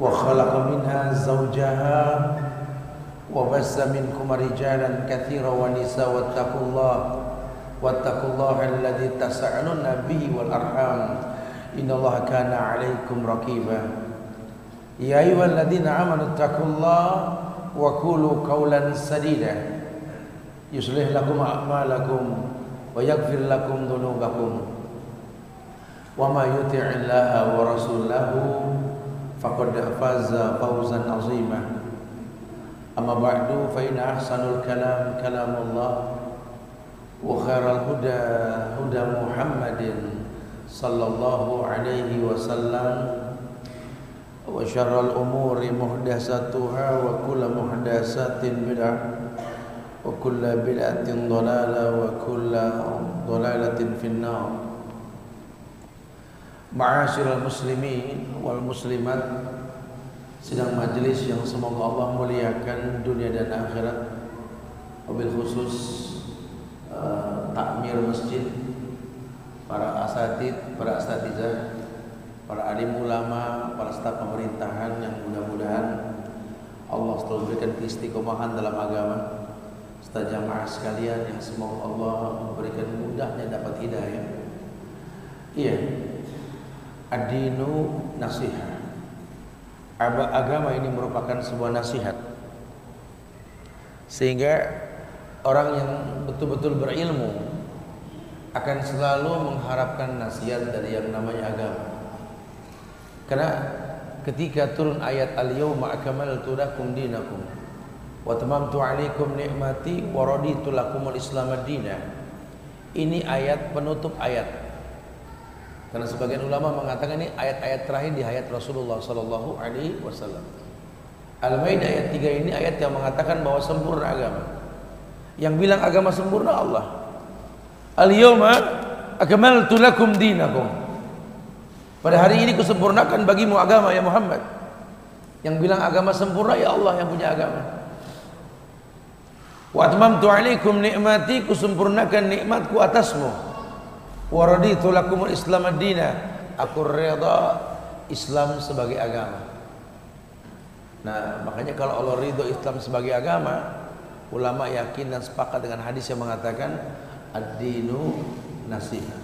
وخلق منها زوجها وبث منكم رجالا كثيرا ونساء واتقوا الله واتقوا الله الذي تسألون به والأرحام. إن الله كان عليكم رقيبا. يا أيها الذين آمنوا اتقوا الله وقولوا قولا سديدا. يصلح لكم أعمالكم ويغفر لكم ذنوبكم. وما يطع الله ورسوله فقد فاز فوزا عظيما. أما بعد فإن أحسن الكلام كلام الله وخير الهدى هدى محمد صلى الله عليه وسلم وشر الأمور محدثاتها وكل محدثات بدعة وكل بدعة ضلالة وكل ضلالة في النار. Ma'asyiral muslimin wal muslimat. Sedang majelis yang semoga Allah muliakan dunia dan akhirat. Mobil khusus uh, takmir masjid para asatid, para asatizah, para alim ulama, para staf pemerintahan yang mudah-mudahan Allah selalu berikan keistiqomahan dalam agama. Serta jamaah sekalian yang semoga Allah memberikan mudahnya dapat hidayah. Iya, Adinu nasihat. Agama ini merupakan sebuah nasihat. Sehingga orang yang betul-betul berilmu akan selalu mengharapkan nasihat dari yang namanya agama. Karena ketika turun ayat al-yawma akmaltu lakum dinakum wa tamamtu 'alaikum ni'mati wa raditu lakumul islam Ini ayat penutup ayat karena sebagian ulama mengatakan ini ayat-ayat terakhir di ayat Rasulullah Sallallahu Alaihi Wasallam. Al-Maidah ayat 3 ini ayat yang mengatakan bahwa sempurna agama. Yang bilang agama sempurna Allah. Al-yawma akmaltu lakum dinakum. Pada hari ini kusempurnakan bagimu agama ya Muhammad. Yang bilang agama sempurna ya Allah yang punya agama. Wa atmamtu alaikum ni'mati kusempurnakan nikmatku atasmu waraditu lakumul islam adina aku reda Islam sebagai agama. Nah makanya kalau Allah ridho Islam sebagai agama ulama yakin dan sepakat dengan hadis yang mengatakan ad-dinu nasihat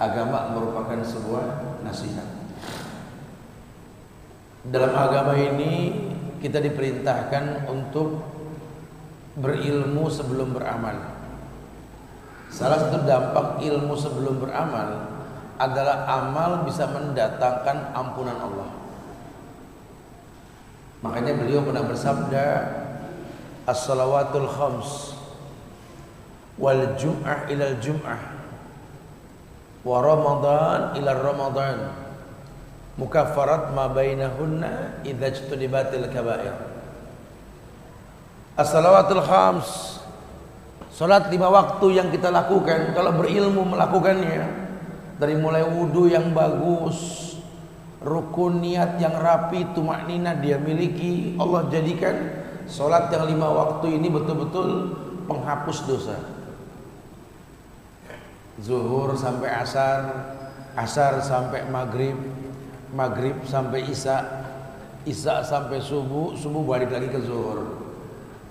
agama merupakan sebuah nasihat. Dalam agama ini kita diperintahkan untuk berilmu sebelum beramal Salah satu dampak ilmu sebelum beramal adalah amal bisa mendatangkan ampunan Allah. Makanya beliau pernah bersabda As-salawatul khams wal jum'ah ilal jum'ah wa ramadan ila ramadan mukaffarat ma bainahunna idza kaba'ir. As-salawatul khams Salat lima waktu yang kita lakukan kalau berilmu melakukannya dari mulai wudhu yang bagus, rukun niat yang rapi, tumak nina dia miliki, Allah jadikan salat yang lima waktu ini betul-betul penghapus dosa. Zuhur sampai asar, asar sampai maghrib, maghrib sampai isya, isya sampai subuh, subuh balik lagi ke zuhur.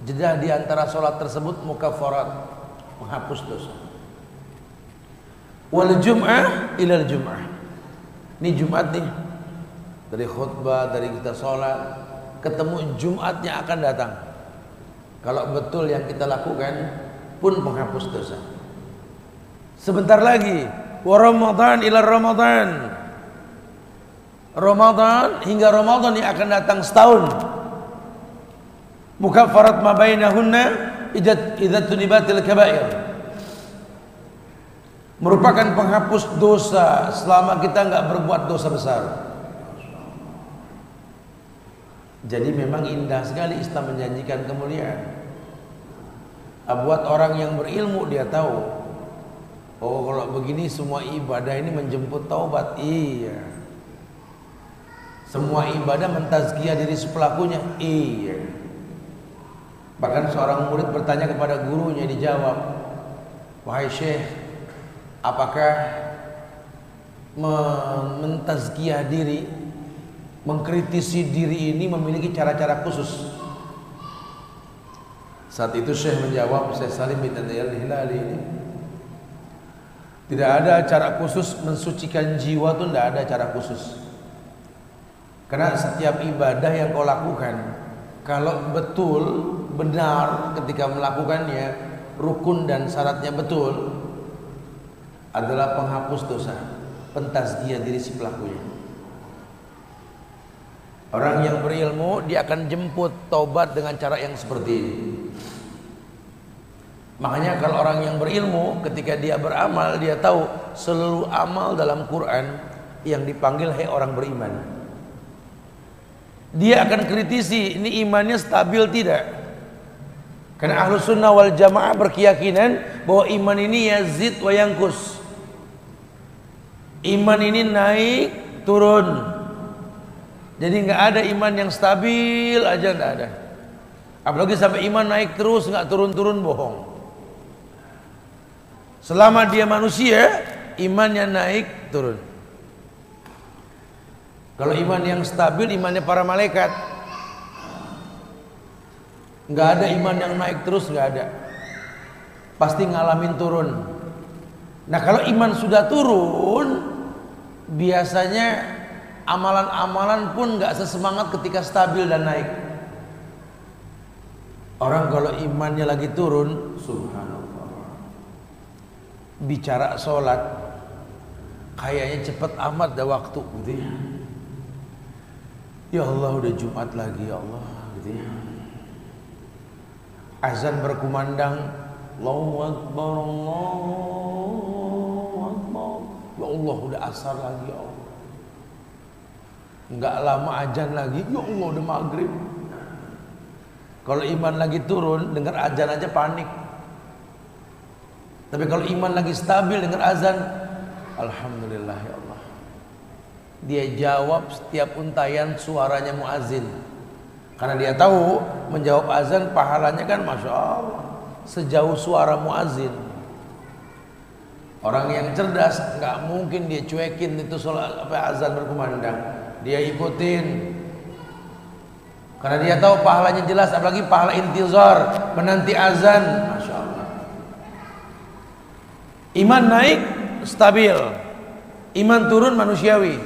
Jeda di antara sholat tersebut mukafarat menghapus dosa. Wal jum'ah ilal jum'ah. Ini Jumat nih. Dari khutbah, dari kita sholat, ketemu Jumatnya akan datang. Kalau betul yang kita lakukan pun menghapus dosa. Sebentar lagi, wa Ramadan ila Ramadan. Ramadan hingga Ramadan yang akan datang setahun mukaffarat ma bainahunna idza tunibatil kaba'ir merupakan penghapus dosa selama kita enggak berbuat dosa besar Jadi memang indah sekali Islam menjanjikan kemuliaan. Buat orang yang berilmu dia tahu. Oh kalau begini semua ibadah ini menjemput taubat. Iya. Semua ibadah mentazkiyah diri sepelakunya. Iya. Bahkan seorang murid bertanya kepada gurunya dijawab, "Wahai Syekh, apakah mentazkiyah diri mengkritisi diri ini memiliki cara-cara khusus. Saat itu Syekh menjawab, Syekh Salim bin Adiyal Hilali ini tidak ada cara khusus mensucikan jiwa itu tidak ada cara khusus. Karena setiap ibadah yang kau lakukan, kalau betul benar ketika melakukannya, rukun dan syaratnya betul adalah penghapus dosa, pentazkiyah diri si pelakunya. Orang yang berilmu dia akan jemput taubat dengan cara yang seperti ini. Makanya kalau orang yang berilmu ketika dia beramal dia tahu seluruh amal dalam Quran yang dipanggil hai orang beriman. Dia akan kritisi ini imannya stabil tidak. Karena ahlu sunnah wal jamaah berkeyakinan bahwa iman ini yazid wa yangkus. Iman ini naik turun jadi nggak ada iman yang stabil aja nggak ada. Apalagi sampai iman naik terus nggak turun-turun bohong. Selama dia manusia, imannya naik turun. Kalau iman yang stabil, imannya para malaikat. Nggak ada iman yang naik terus nggak ada. Pasti ngalamin turun. Nah kalau iman sudah turun, biasanya amalan-amalan pun nggak sesemangat ketika stabil dan naik. Orang kalau imannya lagi turun, subhanallah. Bicara sholat, kayaknya cepet amat dah waktu gitu ya. Ya Allah udah Jumat lagi ya Allah gitu ya. Azan berkumandang, Allahu Akbar, Allahu Akbar. Ya Allah udah asar lagi ya Allah. Enggak lama ajan lagi, ya Allah udah maghrib. Kalau iman lagi turun, dengar ajan aja panik. Tapi kalau iman lagi stabil dengar azan, Alhamdulillah ya Allah. Dia jawab setiap untayan suaranya muazin. Karena dia tahu menjawab azan pahalanya kan Masya Allah. Sejauh suara muazin. Orang yang cerdas nggak mungkin dia cuekin itu sholat apa azan berkumandang. Dia ikutin. Karena dia tahu pahalanya jelas apalagi pahala intizar menanti azan. Masya Allah. Iman naik stabil. Iman turun manusiawi.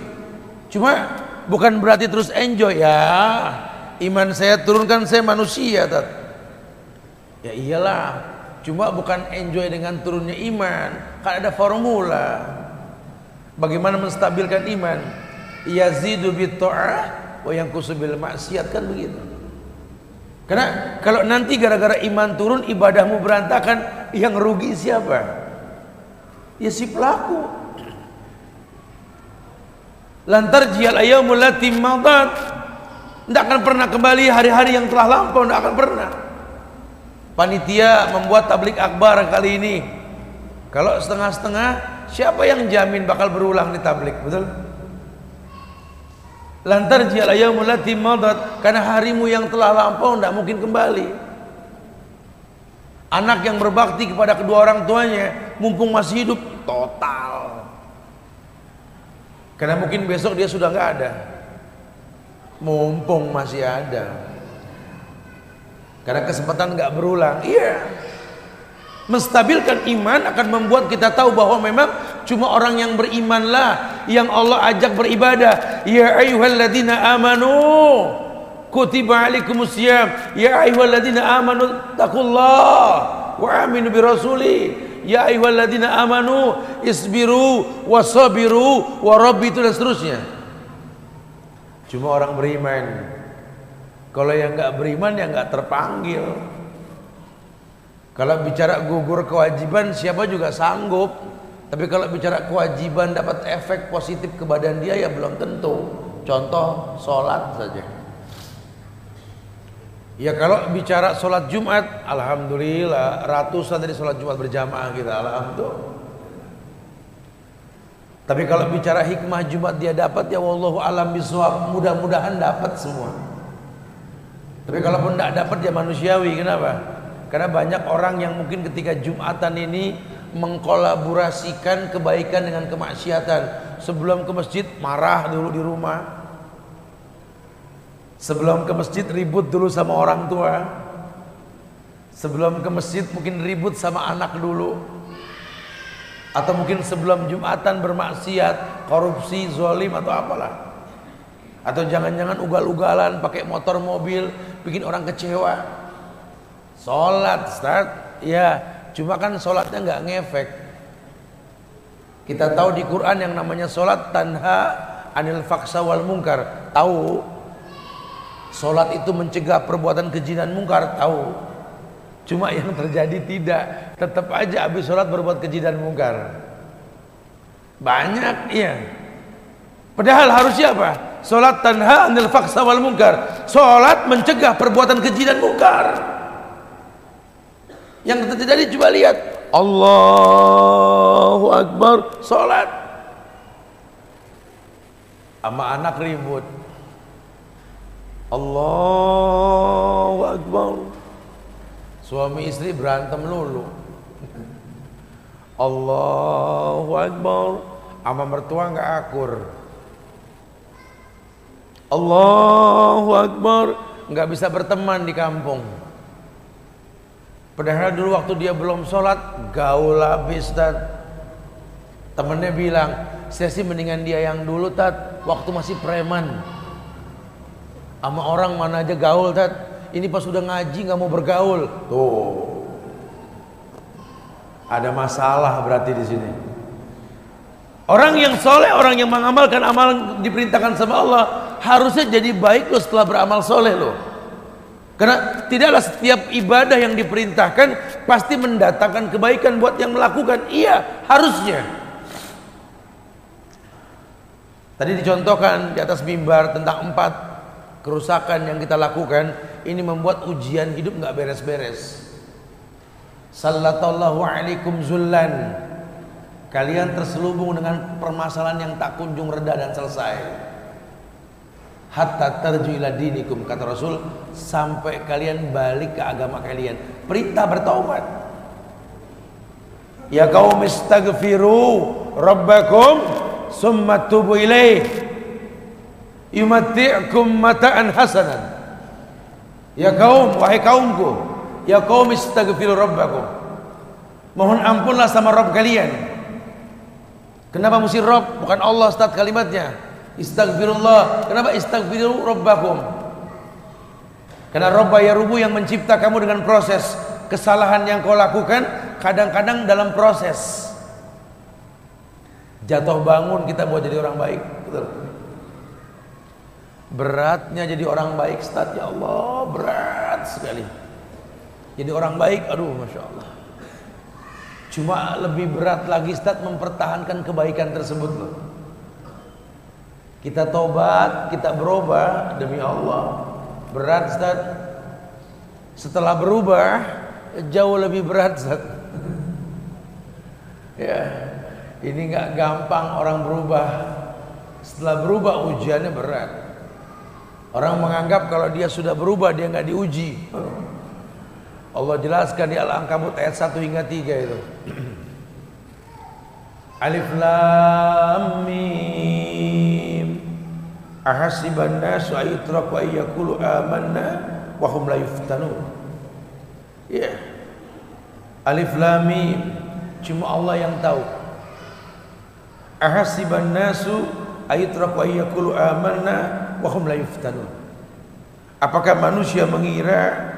Cuma bukan berarti terus enjoy ya iman saya turunkan saya manusia tat. ya iyalah cuma bukan enjoy dengan turunnya iman kan ada formula bagaimana menstabilkan iman yazidu bit ta'ah wa yanqusu bil maksiat kan begitu. Karena kalau nanti gara-gara iman turun ibadahmu berantakan, yang rugi siapa? Ya si pelaku. Lantar jial ayyamul lati madat. Tidak akan pernah kembali hari-hari yang telah lampau, tidak akan pernah. Panitia membuat tablik akbar kali ini. Kalau setengah-setengah, siapa yang jamin bakal berulang di tablik? Betul? Lantar jial ayyamul lati karena harimu yang telah lampau tidak mungkin kembali. Anak yang berbakti kepada kedua orang tuanya mumpung masih hidup total. Karena mungkin besok dia sudah nggak ada. Mumpung masih ada. Karena kesempatan nggak berulang. Iya. Menstabilkan iman akan membuat kita tahu bahwa memang cuma orang yang berimanlah yang Allah ajak beribadah. Ya ayyuhalladzina amanu kutiba alaikumusiyam ya ayyuhalladzina amanu taqullah wa aminu bi rasuli ya ayyuhalladzina amanu isbiru wasabiru warabitu dan seterusnya. Cuma orang beriman. Kalau yang enggak beriman yang enggak terpanggil. Kalau bicara gugur kewajiban siapa juga sanggup. Tapi kalau bicara kewajiban dapat efek positif ke badan dia ya belum tentu. Contoh sholat saja. Ya kalau bicara sholat Jumat, alhamdulillah ratusan dari sholat Jumat berjamaah kita, alhamdulillah. Tapi kalau bicara hikmah Jumat dia dapat ya wallahu alam bisawab, mudah-mudahan dapat semua. Tapi kalaupun tidak dapat ya manusiawi, kenapa? Karena banyak orang yang mungkin ketika Jumatan ini mengkolaborasikan kebaikan dengan kemaksiatan. Sebelum ke masjid marah dulu di rumah, Sebelum ke masjid ribut dulu sama orang tua. Sebelum ke masjid mungkin ribut sama anak dulu. Atau mungkin sebelum Jumatan bermaksiat, korupsi, zolim atau apalah. Atau jangan-jangan ugal-ugalan pakai motor mobil bikin orang kecewa. Sholat start, ya cuma kan sholatnya nggak ngefek. Kita tahu di Quran yang namanya sholat tanha anil faksa wal mungkar. Tahu Sholat itu mencegah perbuatan keji dan mungkar tahu. Cuma yang terjadi tidak. Tetap aja habis sholat berbuat keji dan mungkar. Banyak iya. Padahal harusnya apa? Sholat tanha anil faksa wal mungkar. Sholat mencegah perbuatan keji dan mungkar. Yang terjadi coba lihat. Allahu Akbar. Sholat. Sama anak ribut Allahu Akbar Suami istri berantem lulu. Allahu Akbar. Sama mertua nggak akur. Allahu Akbar. Nggak bisa berteman di kampung. Padahal dulu waktu dia belum sholat Gaul habis Tad. Temennya bilang Saya sih mendingan dia yang dulu Tad. Waktu masih preman. Sama orang mana aja gaul tat ini pas sudah ngaji nggak mau bergaul. Tuh. Ada masalah berarti di sini. Orang yang soleh orang yang mengamalkan amal diperintahkan sama Allah harusnya jadi baik loh setelah beramal soleh loh. Karena tidaklah setiap ibadah yang diperintahkan pasti mendatangkan kebaikan buat yang melakukan. Iya harusnya. Tadi dicontohkan di atas mimbar tentang empat kerusakan yang kita lakukan ini membuat ujian hidup nggak beres-beres. Sallallahu alaikum zullan. Kalian terselubung dengan permasalahan yang tak kunjung reda dan selesai. Hatta tarju ila dinikum kata Rasul sampai kalian balik ke agama kalian. Perintah bertobat. Ya kaum istaghfiru rabbakum summa tubu ilaih yumati'kum mata'an hasanan. Ya kaum wahai kaumku ya kaum istaghfiru rabbakum. Mohon ampunlah sama Rabb kalian. Kenapa mesti Rabb? Bukan Allah start kalimatnya. Istaghfirullah. Kenapa istaghfiru rabbakum? Karena Rabb ya rubu yang mencipta kamu dengan proses. Kesalahan yang kau lakukan kadang-kadang dalam proses. Jatuh bangun kita buat jadi orang baik. Betul Beratnya jadi orang baik Ustaz. Ya Allah berat sekali. Jadi orang baik aduh Masya Allah. Cuma lebih berat lagi Ustaz mempertahankan kebaikan tersebut loh Kita tobat, kita berubah demi Allah. Berat Ustaz. Setelah berubah Jauh lebih berat Ustaz. Ya Ini nggak gampang orang berubah. Setelah berubah ujiannya berat Orang menganggap kalau dia sudah berubah dia nggak diuji. Allah jelaskan di Al-Ankabut ayat 1 hingga 3 itu. Alif Lam Mim. Ahasiban nasu ayutraku ayyakulu amanna wa hum la yuftanun. Ya. Alif Lam Mim. Cuma Allah yang tahu. Ahasiban nasu ayutraku ayyakulu amanna wahum la yuftanun. Apakah manusia mengira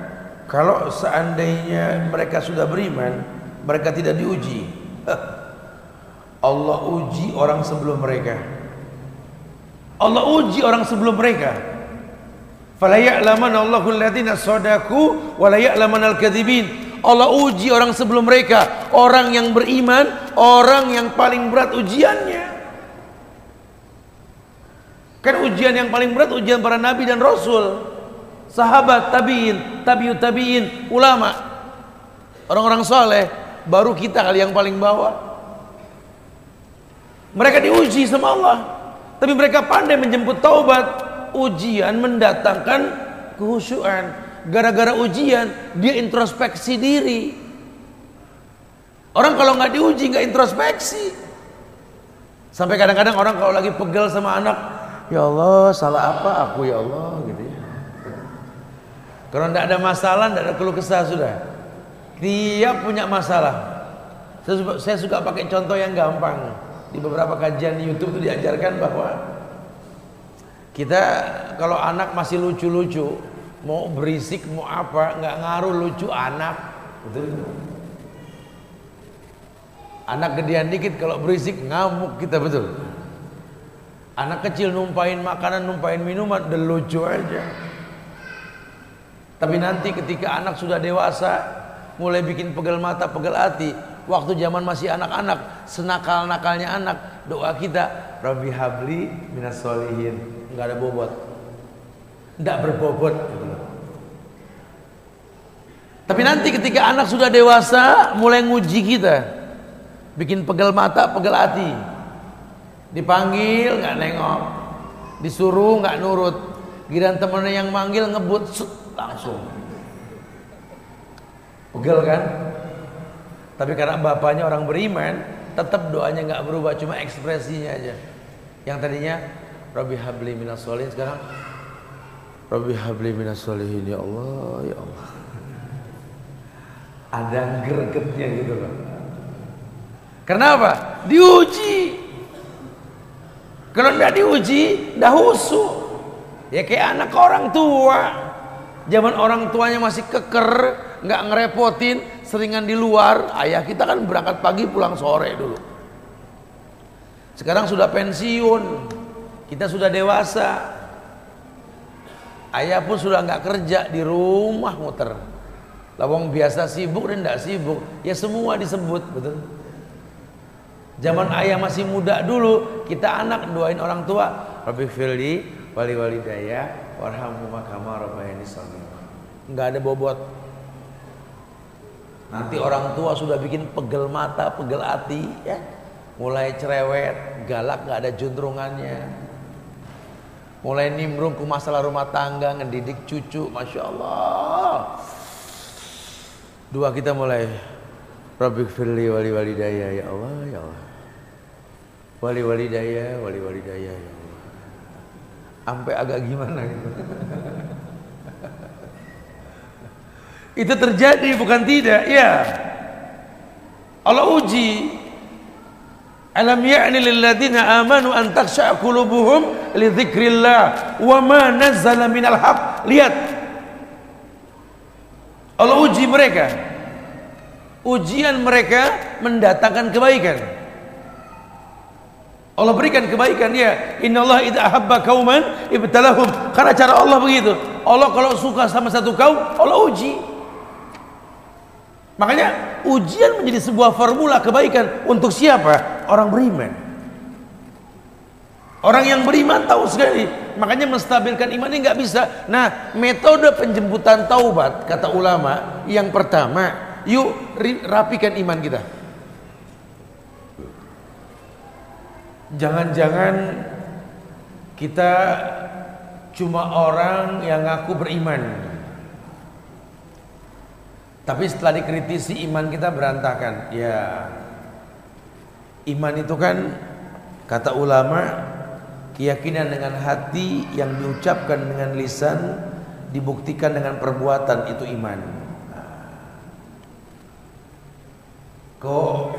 kalau seandainya mereka sudah beriman, mereka tidak diuji? Allah uji orang sebelum mereka. Allah uji orang sebelum mereka. Ya'lamanal kadzibin. Allah uji orang sebelum mereka, orang yang beriman, orang yang paling berat ujiannya. Kan ujian yang paling berat ujian para nabi dan rasul. sahabat tabiin, tabiut tabiin, ulama, orang-orang soleh, baru kita kali yang paling bawah. Mereka diuji sama Allah, tapi mereka pandai menjemput taubat. Ujian mendatangkan kehusuan. Gara-gara ujian dia introspeksi diri. Orang kalau nggak diuji nggak introspeksi. Sampai kadang-kadang orang kalau lagi pegel sama anak, ya Allah salah apa aku ya Allah gitu ya. Kalau tidak ada masalah, tidak ada keluh kesah sudah. Dia punya masalah. Saya suka, pakai contoh yang gampang. Di beberapa kajian YouTube itu diajarkan bahwa kita kalau anak masih lucu-lucu, mau berisik mau apa, nggak ngaruh lucu anak. Betul. Anak gedean dikit kalau berisik ngamuk kita betul. Anak kecil numpain makanan, numpain minuman, udah lucu aja. Tapi nanti ketika anak sudah dewasa, mulai bikin pegel mata, pegel hati, waktu zaman masih anak-anak, senakal-nakalnya anak, doa kita, Rabbi habli minas solihin. Enggak ada bobot. Enggak berbobot Tapi nanti ketika anak sudah dewasa, mulai nguji kita. Bikin pegel mata, pegel hati. Dipanggil nggak nengok. Disuruh nggak nurut. Giran temennya yang manggil ngebut langsung pegel kan tapi karena bapaknya orang beriman tetap doanya nggak berubah cuma ekspresinya aja yang tadinya Rabbi habli minas solihin sekarang Rabbi habli minas solihin ya Allah ya Allah ada gregetnya gitu loh karena apa? diuji kalau tidak diuji dah husu ya kayak anak orang tua Zaman orang tuanya masih keker, nggak ngerepotin, seringan di luar. Ayah kita kan berangkat pagi pulang sore dulu. Sekarang sudah pensiun, kita sudah dewasa. Ayah pun sudah nggak kerja di rumah muter. Lawang biasa sibuk dan tidak sibuk, ya semua disebut, betul. Zaman ayah masih muda dulu, kita anak doain orang tua, Rabbi Fili, wali wali daya, warhamhuma kama rabbayani shaghira. Enggak ada bobot. Nanti orang tua sudah bikin pegel mata, pegel hati ya. Mulai cerewet, galak nggak ada juntrungannya. Mulai nimbrung ke masalah rumah tangga, ngedidik cucu, Masya Allah. Dua kita mulai Rabbi firli wali wali daya ya Allah ya Allah. Wali wali daya, wali wali daya ya sampai agak gimana gitu. Itu terjadi bukan tidak, ya. Allah uji. Alam ya'ni lil ladzina amanu an takhsha'a qulubuhum li dzikrillah wa ma nazzala minal haq. Lihat. Allah uji mereka. Ujian mereka mendatangkan kebaikan. Allah berikan kebaikan dia. Inna Allah idza ahabba kauman ibtalahum. Karena cara Allah begitu. Allah kalau suka sama satu kaum, Allah uji. Makanya ujian menjadi sebuah formula kebaikan untuk siapa? Orang beriman. Orang yang beriman tahu sekali. Makanya menstabilkan iman ini nggak bisa. Nah, metode penjemputan taubat kata ulama yang pertama, yuk rapikan iman kita. Jangan-jangan kita cuma orang yang ngaku beriman. Tapi setelah dikritisi iman kita berantakan. Ya. Iman itu kan kata ulama keyakinan dengan hati yang diucapkan dengan lisan dibuktikan dengan perbuatan itu iman. Kok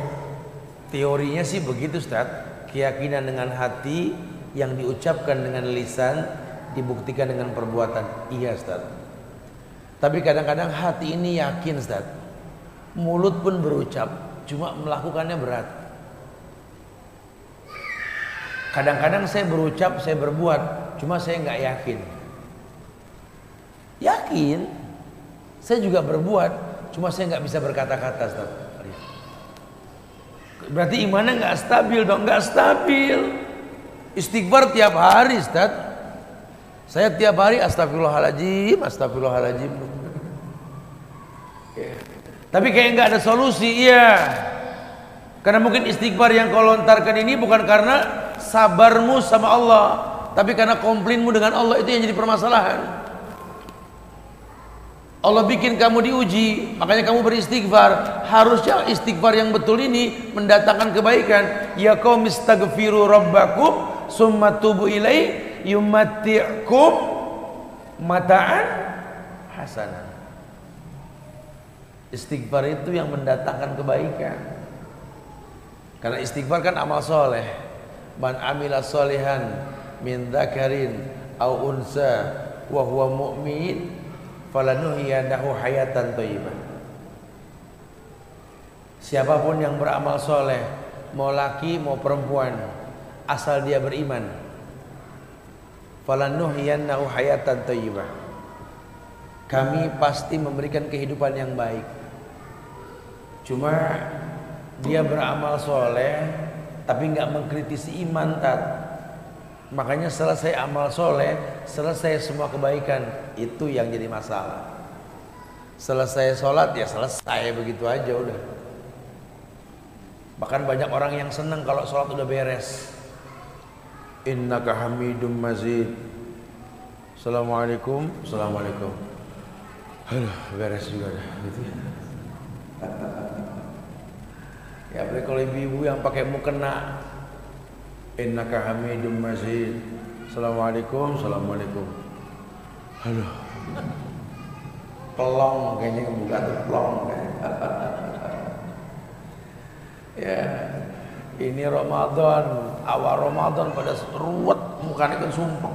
teorinya sih begitu Ustaz? keyakinan dengan hati yang diucapkan dengan lisan dibuktikan dengan perbuatan. Iya Ustaz. Tapi kadang-kadang hati ini yakin Ustaz. Mulut pun berucap cuma melakukannya berat. Kadang-kadang saya berucap saya berbuat cuma saya nggak yakin. Yakin? Saya juga berbuat cuma saya nggak bisa berkata-kata Ustaz Berarti imannya nggak stabil dong, nggak stabil. Istighfar tiap hari, Ustaz. Saya tiap hari astagfirullahaladzim, astagfirullahaladzim. Tapi kayak nggak ada solusi, iya. Karena mungkin istighfar yang kau lontarkan ini bukan karena sabarmu sama Allah, tapi karena komplainmu dengan Allah itu yang jadi permasalahan. Allah bikin kamu diuji, makanya kamu beristighfar. Harusnya istighfar yang betul ini mendatangkan kebaikan. Ya kaum istaghfiru rabbakum summa tubu ilai yumatti'kum mata'an hasanah. Istighfar itu yang mendatangkan kebaikan. Karena istighfar kan amal soleh. Man amila solehan min dzakarin au unsa wa huwa mu'min falanuhiyanahu hayatan thayyibah. Siapa pun yang beramal soleh, mau laki mau perempuan, asal dia beriman, falanuhiyanahu hayatan thayyibah. Kami pasti memberikan kehidupan yang baik. Cuma dia beramal soleh tapi nggak mengkritisi iman tat. Makanya selesai amal soleh, selesai semua kebaikan itu yang jadi masalah. Selesai sholat ya selesai begitu aja udah. Bahkan banyak orang yang senang kalau sholat udah beres. Innaka hamidum mazid. Assalamualaikum, assalamualaikum. Aduh, beres juga dah gitu ya. Ya kalau ibu-ibu yang pakai mukena Innaka hamidum mazid. Assalamualaikum Assalamualaikum. Aduh Pelong kayaknya buka tuh pelong Ya Ini Ramadan. Awal Ramadan pada ruwet Mukanya kan sumpah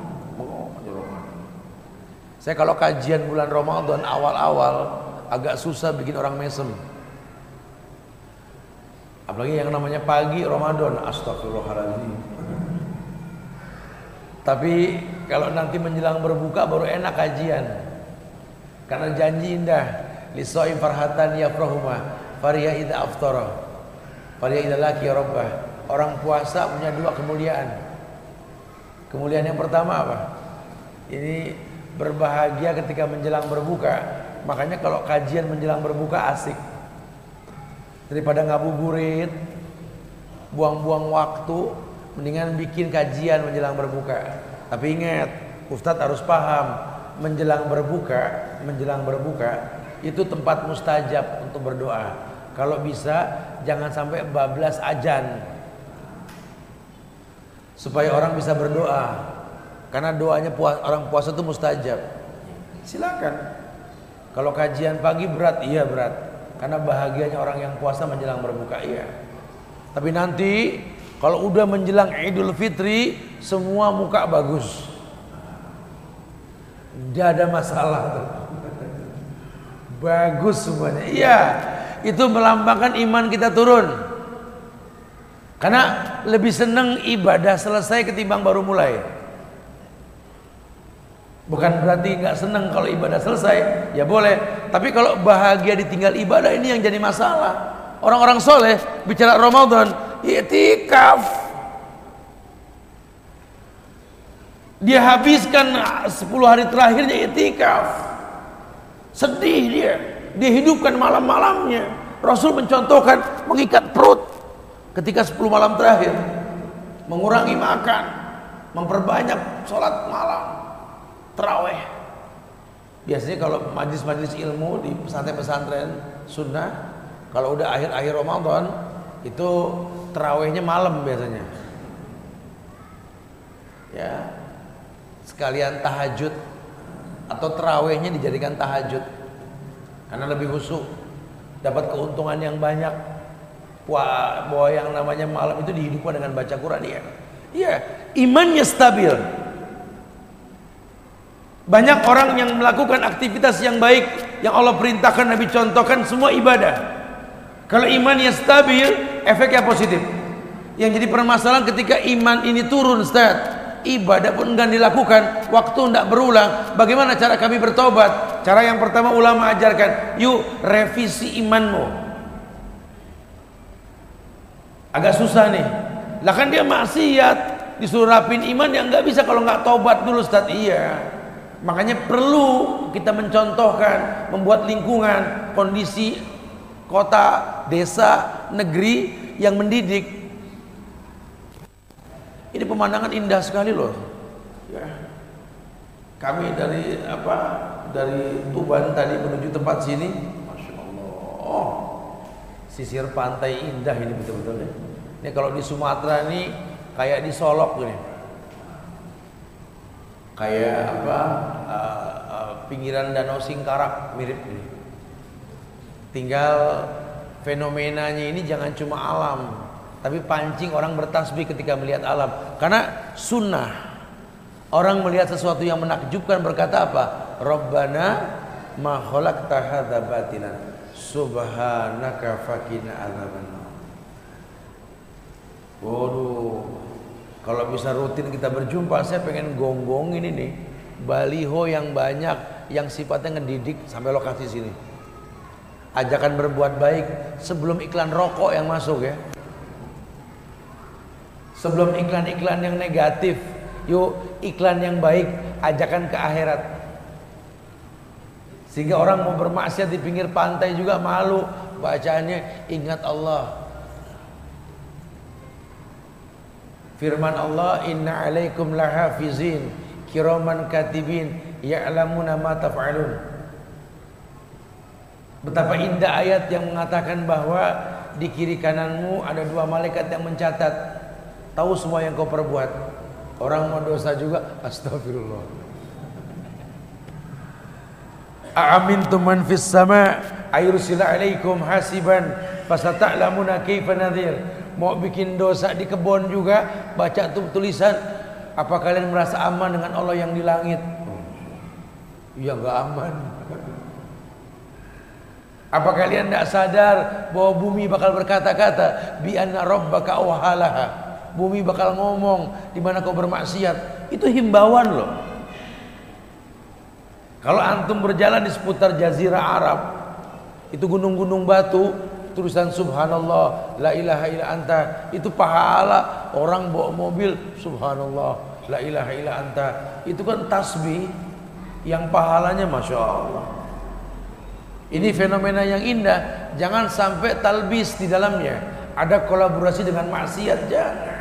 Saya kalau kajian bulan Ramadan awal-awal Agak susah bikin orang mesem Apalagi yang namanya pagi Ramadan, astagfirullahaladzim. Tapi kalau nanti menjelang berbuka baru enak kajian. Karena janji indah. Lisoi farhatan yafrahuma. Fariya idha aftara. Fariya idha laki ya rabbah. Orang puasa punya dua kemuliaan. Kemuliaan yang pertama apa? Ini berbahagia ketika menjelang berbuka. Makanya kalau kajian menjelang berbuka asik daripada ngabuburit buang-buang waktu mendingan bikin kajian menjelang berbuka. Tapi ingat Ustadz harus paham menjelang berbuka menjelang berbuka itu tempat mustajab untuk berdoa. Kalau bisa jangan sampai bablas ajan. Supaya orang bisa berdoa. Karena doanya puas, orang puasa itu mustajab. Silakan. Kalau kajian pagi berat iya berat karena bahagianya orang yang puasa menjelang berbuka iya. Tapi nanti kalau udah menjelang Idul Fitri semua muka bagus. Tidak ada masalah Bagus semuanya. Iya, itu melambangkan iman kita turun. Karena lebih senang ibadah selesai ketimbang baru mulai. Bukan berarti nggak senang kalau ibadah selesai, ya boleh. Tapi kalau bahagia ditinggal ibadah ini yang jadi masalah. Orang-orang soleh bicara Ramadan, itikaf. Dia habiskan 10 hari terakhirnya itikaf. Sedih dia. Dia hidupkan malam-malamnya. Rasul mencontohkan mengikat perut ketika 10 malam terakhir. Mengurangi makan. Memperbanyak sholat malam terawih. Biasanya kalau majlis-majlis ilmu di pesantren-pesantren sunnah, kalau udah akhir-akhir Ramadan itu terawihnya malam biasanya. Ya, sekalian tahajud atau terawihnya dijadikan tahajud karena lebih khusyuk, dapat keuntungan yang banyak. Wah, bahwa yang namanya malam itu dihidupkan dengan baca Quran ya. Iya, imannya stabil. Banyak orang yang melakukan aktivitas yang baik yang Allah perintahkan Nabi contohkan semua ibadah. Kalau iman yang stabil, efeknya positif. Yang jadi permasalahan ketika iman ini turun, Ustaz. Ibadah pun enggak dilakukan, waktu enggak berulang. Bagaimana cara kami bertobat? Cara yang pertama ulama ajarkan, yuk revisi imanmu. Agak susah nih. Lah kan dia maksiat, Disuruh rapin iman yang nggak bisa kalau nggak tobat dulu Ustaz. Iya. Makanya perlu kita mencontohkan, membuat lingkungan, kondisi kota, desa, negeri yang mendidik. Ini pemandangan indah sekali loh. Ya. Kami dari apa? Dari Tuban tadi menuju tempat sini, masya Allah. Sisir pantai indah ini betul-betul ya. Ini kalau di Sumatera ini kayak di Solok ini kayak apa uh, uh, pinggiran danau Singkarak mirip ini. Tinggal fenomenanya ini jangan cuma alam tapi pancing orang bertasbih ketika melihat alam. Karena sunnah. Orang melihat sesuatu yang menakjubkan berkata apa? Rabbana ma khalaqta hadza batilan subhanaka fakina adzabannar. Waduh kalau bisa rutin kita berjumpa, saya pengen gonggong ini nih baliho yang banyak yang sifatnya ngedidik sampai lokasi sini. Ajakan berbuat baik sebelum iklan rokok yang masuk ya. Sebelum iklan-iklan yang negatif, yuk iklan yang baik, ajakan ke akhirat. Sehingga orang mau bermaksiat di pinggir pantai juga malu bacaannya ingat Allah Firman Allah inna alaikum lahafizin kiraman katibin ya'lamuna ma taf'alun. Betapa indah ayat yang mengatakan bahwa di kiri kananmu ada dua malaikat yang mencatat tahu semua yang kau perbuat. Orang mau dosa juga astagfirullah. Aamintum man fis sama ayursila alaikum hasiban fasata'lamuna kaifa nadhir mau bikin dosa di kebun juga baca tulisan. Apa kalian merasa aman dengan Allah yang di langit? Ya nggak aman. Apa kalian tidak sadar bahwa bumi bakal berkata-kata bi anna rabbaka awhalaha. Bumi bakal ngomong di mana kau bermaksiat? Itu himbauan loh. Kalau antum berjalan di seputar jazirah Arab itu gunung-gunung batu tulisan subhanallah la ilaha illa anta itu pahala. Orang bawa mobil subhanallah la ilaha illa anta. Itu kan tasbih yang pahalanya masya Allah. Ini fenomena yang indah. Jangan sampai talbis di dalamnya. Ada kolaborasi dengan maksiat jangan.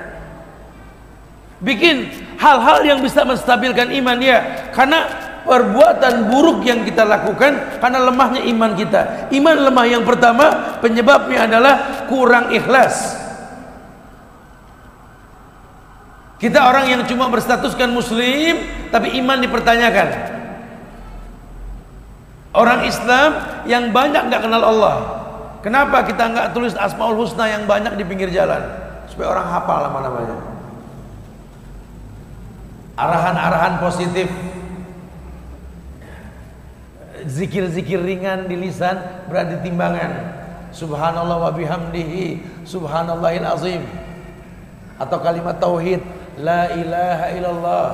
Bikin hal-hal yang bisa menstabilkan iman dia. Karena perbuatan buruk yang kita lakukan karena lemahnya iman kita. Iman lemah yang pertama penyebabnya adalah kurang ikhlas. Kita orang yang cuma berstatuskan muslim tapi iman dipertanyakan. Orang Islam yang banyak nggak kenal Allah. Kenapa kita nggak tulis Asmaul Husna yang banyak di pinggir jalan supaya orang hafal nama-namanya? Arahan-arahan positif zikir-zikir ringan di lisan berada timbangan. Subhanallah wa bihamdihi subhanallahil azim. Atau kalimat tauhid la ilaha illallah.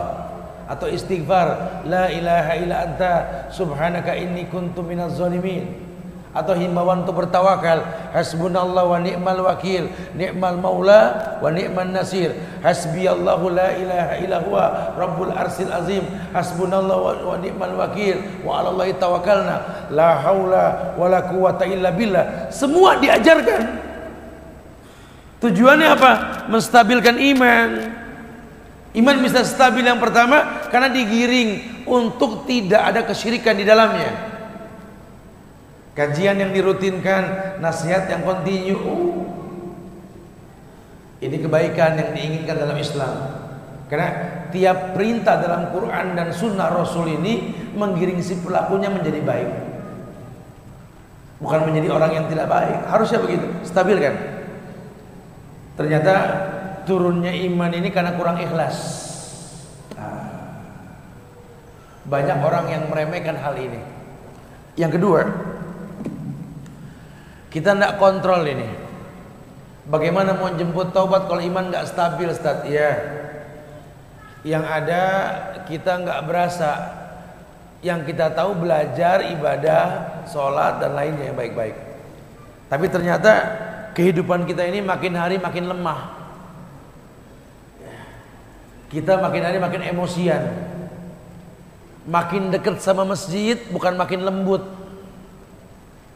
Atau istighfar la ilaha illa anta subhanaka inni kuntu minaz zalimin atau himbauan untuk bertawakal. Hasbunallah wa ni'mal wakil ni'mal maula wa ni'man nasir. Hasbiyallahu la ilaha illa huwa rabbul arsil azim. Hasbunallah wa, wa ni'mal wakil wa 'ala allahi tawakkalna. La haula wa la quwata illa billah. Semua diajarkan. Tujuannya apa? Menstabilkan iman. Iman bisa stabil yang pertama karena digiring untuk tidak ada kesyirikan di dalamnya Kajian yang dirutinkan, nasihat yang kontinu. Ini kebaikan yang diinginkan dalam Islam. Karena tiap perintah dalam Quran dan Sunnah Rasul ini menggiring si pelakunya menjadi baik. Bukan menjadi orang yang tidak baik. Harusnya begitu, stabil kan? Ternyata turunnya iman ini karena kurang ikhlas. Ah. Banyak orang yang meremehkan hal ini. Yang kedua, kita tidak kontrol ini. Bagaimana mau jemput taubat kalau iman nggak stabil, Ustaz? Ya. Yang ada kita nggak berasa. Yang kita tahu belajar ibadah, sholat dan lainnya yang baik-baik. Tapi ternyata kehidupan kita ini makin hari makin lemah. Kita makin hari makin emosian. Makin dekat sama masjid bukan makin lembut.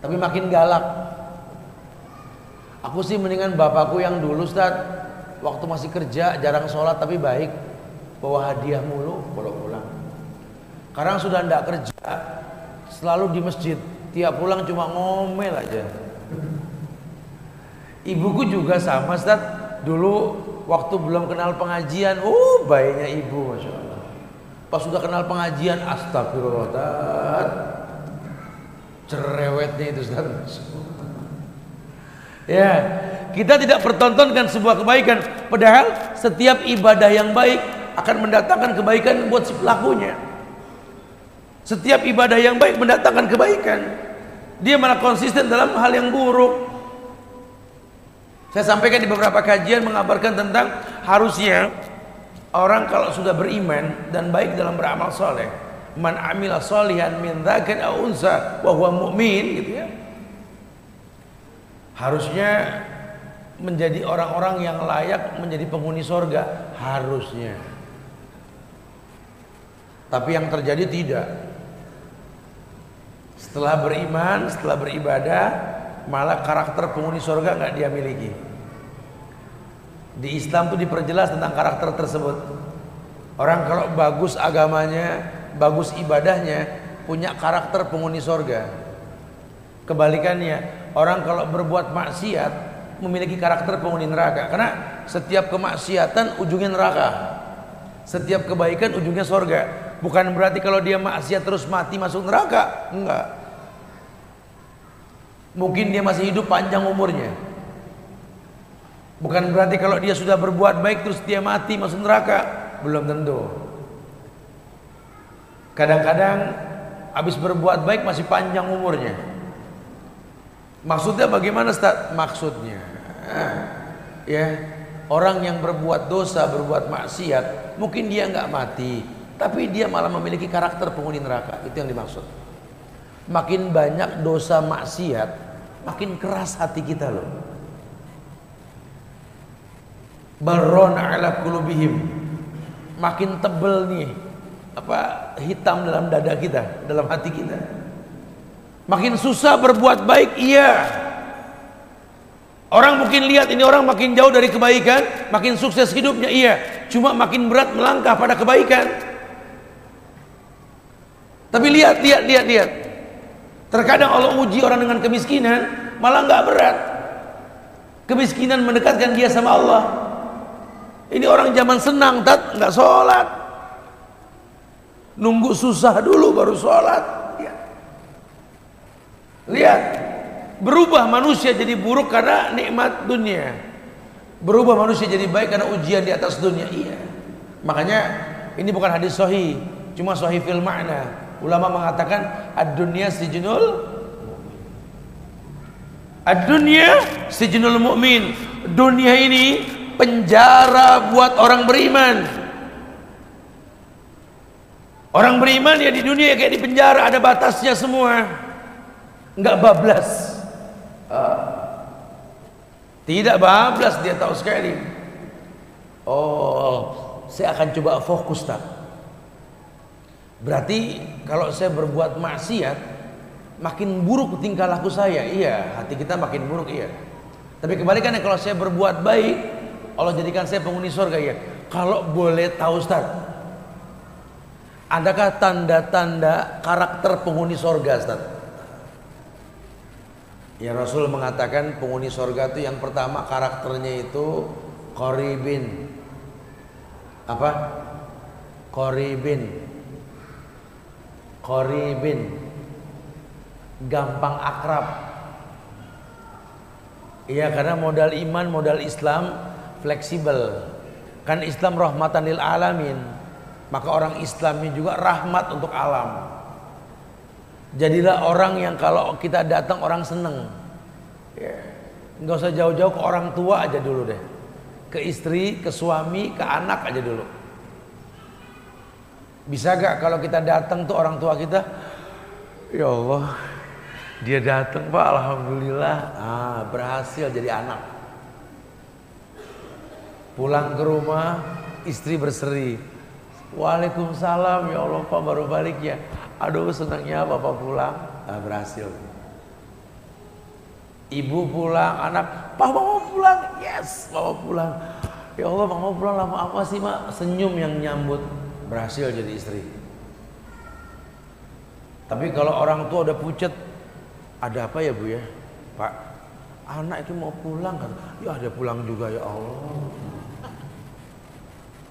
Tapi makin galak. Aku sih mendingan bapakku yang dulu Ustaz. Waktu masih kerja jarang sholat tapi baik. Bawa hadiah mulu kalau pulang. Sekarang sudah tidak kerja Selalu di masjid. Tiap pulang cuma ngomel aja. Ibuku juga sama Ustaz. Dulu waktu belum kenal pengajian Uh baiknya ibu Masya Allah. Pas sudah kenal pengajian Astagfirullah Cerewetnya itu Ustaz Ya, kita tidak pertontonkan sebuah kebaikan, padahal setiap ibadah yang baik akan mendatangkan kebaikan buat si pelakunya. Setiap ibadah yang baik mendatangkan kebaikan. Dia malah konsisten dalam hal yang buruk. Saya sampaikan di beberapa kajian mengabarkan tentang harusnya orang kalau sudah beriman dan baik dalam beramal soleh, man amila solihan min dzakar aw unsa wa gitu ya harusnya menjadi orang-orang yang layak menjadi penghuni sorga. Harusnya. Tapi yang terjadi tidak. Setelah beriman setelah beribadah malah karakter penghuni sorga nggak dia miliki. Di Islam tuh diperjelas tentang karakter tersebut. Orang kalau bagus agamanya bagus ibadahnya punya karakter penghuni sorga kebalikannya. Orang kalau berbuat maksiat memiliki karakter penghuni neraka. Karena setiap kemaksiatan ujungnya neraka. Setiap kebaikan ujungnya sorga. Bukan berarti kalau dia maksiat terus mati masuk neraka. Enggak. Mungkin dia masih hidup panjang umurnya. Bukan berarti kalau dia sudah berbuat baik terus dia mati masuk neraka. Belum tentu. Kadang-kadang habis berbuat baik masih panjang umurnya Maksudnya bagaimana Ustaz? Maksudnya ya orang yang berbuat dosa, berbuat maksiat, mungkin dia nggak mati, tapi dia malah memiliki karakter penghuni neraka. Itu yang dimaksud. Makin banyak dosa maksiat, makin keras hati kita loh. Baron ala kulubihim. Makin tebel nih apa hitam dalam dada kita, dalam hati kita. Makin susah berbuat baik, iya. Orang mungkin lihat ini orang makin jauh dari kebaikan, makin sukses hidupnya, iya. Cuma makin berat melangkah pada kebaikan. Tapi lihat, lihat, lihat, lihat. Terkadang Allah uji orang dengan kemiskinan, malah nggak berat. Kemiskinan mendekatkan dia sama Allah. Ini orang zaman senang, tat nggak sholat. Nunggu susah dulu baru sholat. Lihat, berubah manusia jadi buruk karena nikmat dunia. Berubah manusia jadi baik karena ujian di atas dunia. Iya. Makanya ini bukan hadis sahih, cuma sahih fil makna. Ulama mengatakan ad-dunya sijnul Ad-dunya sijnul mu'min. Dunia ini penjara buat orang beriman. Orang beriman ya di dunia kayak di penjara ada batasnya semua nggak bablas. Uh, tidak bablas dia tahu sekali. Oh saya akan coba fokus tak berarti kalau saya berbuat maksiat makin buruk tingkah laku saya. Iya hati kita makin buruk iya. Tapi kebalikannya kalau saya berbuat baik Allah jadikan saya penghuni surga iya. Kalau boleh tahu Ustaz adakah tanda-tanda karakter penghuni surga Ustaz Ya Rasul mengatakan penghuni sorga itu yang pertama karakternya itu koribin apa? Koribin Koribin Gampang akrab. Iya karena modal iman modal Islam fleksibel. Kan Islam rahmatan lil alamin. Maka orang Islam ini juga rahmat untuk alam Jadilah orang yang kalau kita datang orang seneng. Ya. Nggak usah jauh-jauh ke orang tua aja dulu deh. Ke istri, ke suami, ke anak aja dulu. Bisa gak kalau kita datang tuh orang tua kita, ya Allah, dia datang pak, alhamdulillah, ah berhasil jadi anak. Pulang ke rumah, istri berseri. Waalaikumsalam ya Allah Pak baru balik ya. Aduh senangnya Bapak pulang. Nah, berhasil. Ibu pulang, anak, Pak mau pulang. Yes, mau pulang. Ya Allah mau pulang lama apa sih mak? Senyum yang nyambut. Berhasil jadi istri. Tapi kalau orang tua udah pucet, ada apa ya bu ya? Pak, anak itu mau pulang kan? Ya ada pulang juga ya Allah.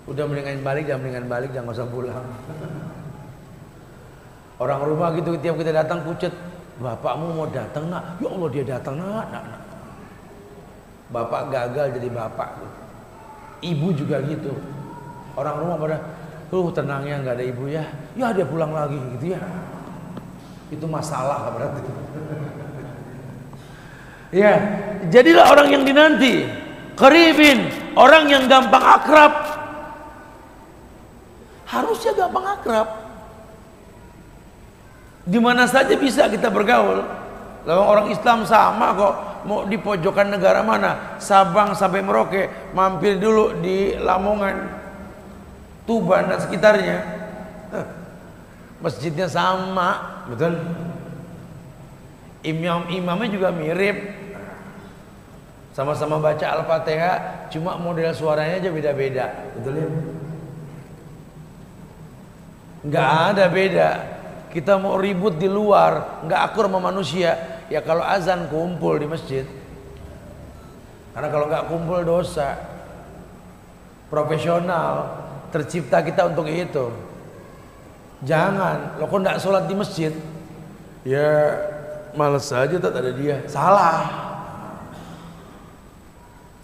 Udah mendingan balik, jangan mendingan balik, jangan usah pulang. Orang rumah gitu tiap kita datang pucet, bapakmu mau datang nak, ya Allah dia datang nak, nak, nak. Bapak gagal jadi bapak. Ibu juga gitu. Orang rumah pada, tuh tenangnya nggak ada ibu ya, ya dia pulang lagi gitu ya. Itu masalah berarti. ya, jadilah orang yang dinanti. Keribin, orang yang gampang akrab, harusnya gampang akrab. Di mana saja bisa kita bergaul. Lalu orang Islam sama kok. Mau di pojokan negara mana? Sabang sampai Merauke, mampir dulu di Lamongan, Tuban dan sekitarnya. Masjidnya sama, betul? Imam imamnya juga mirip. Sama-sama baca Al-Fatihah, cuma model suaranya aja beda-beda. Betul ya? nggak ada beda kita mau ribut di luar nggak akur sama manusia. Ya kalau azan kumpul di masjid karena kalau nggak kumpul dosa. Profesional tercipta kita untuk itu. Jangan. Lo kok nggak sholat di masjid? Ya males saja tak ada dia. Salah.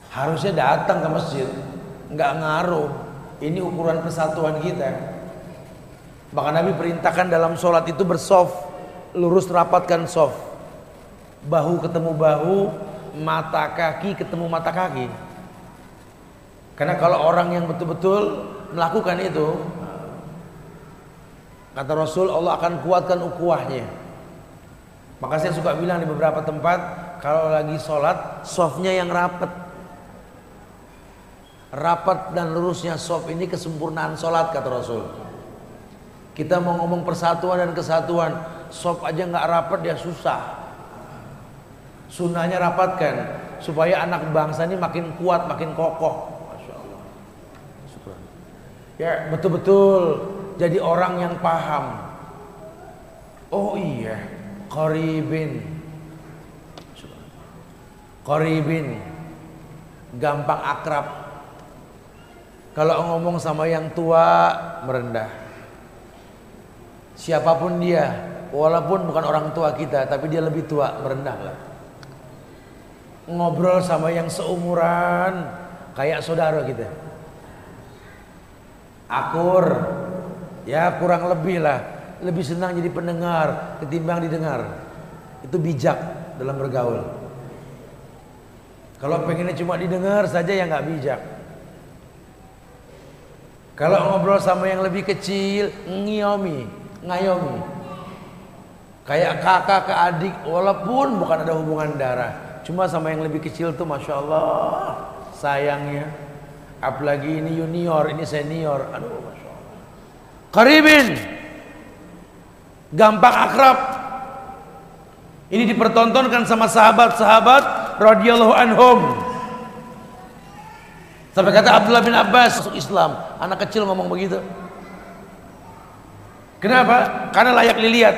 Harusnya datang ke masjid nggak ngaruh. Ini ukuran persatuan kita maka Nabi perintahkan dalam sholat itu bersoft, lurus rapatkan soft. Bahu ketemu bahu, mata kaki ketemu mata kaki. Karena kalau orang yang betul-betul melakukan itu, kata Rasul Allah akan kuatkan ukuahnya. Maka saya suka bilang di beberapa tempat, kalau lagi sholat, softnya yang rapat. Rapat dan lurusnya soft ini kesempurnaan sholat kata Rasul. Kita mau ngomong persatuan dan kesatuan, sop aja nggak rapat dia susah. Sunnahnya rapatkan supaya anak bangsa ini makin kuat, makin kokoh. Ya betul-betul jadi orang yang paham. Oh iya, koribin, koribin, gampang akrab. Kalau ngomong sama yang tua merendah. Siapa pun dia, walaupun bukan orang tua kita, tapi dia lebih tua, merendahlah. Ngobrol sama yang seumuran, kayak saudara kita. Akur, ya kurang lebih lah, lebih senang jadi pendengar ketimbang didengar. Itu bijak dalam bergaul. Kalau pengennya cuma didengar saja ya nggak bijak. Kalau ngobrol sama yang lebih kecil, ngiomi, ngayomi. Kayak kakak ke adik walaupun bukan ada hubungan darah cuma sama yang lebih kecil tuh masya Allah sayangnya. Apalagi ini junior ini senior aduh masya Allah. Karibin. Gampang akrab. Ini dipertontonkan sama sahabat-sahabat radhiyallahu anhum. Sampai kata Abdullah bin Abbas Islam. Anak kecil ngomong begitu Kenapa? Karena layak dilihat.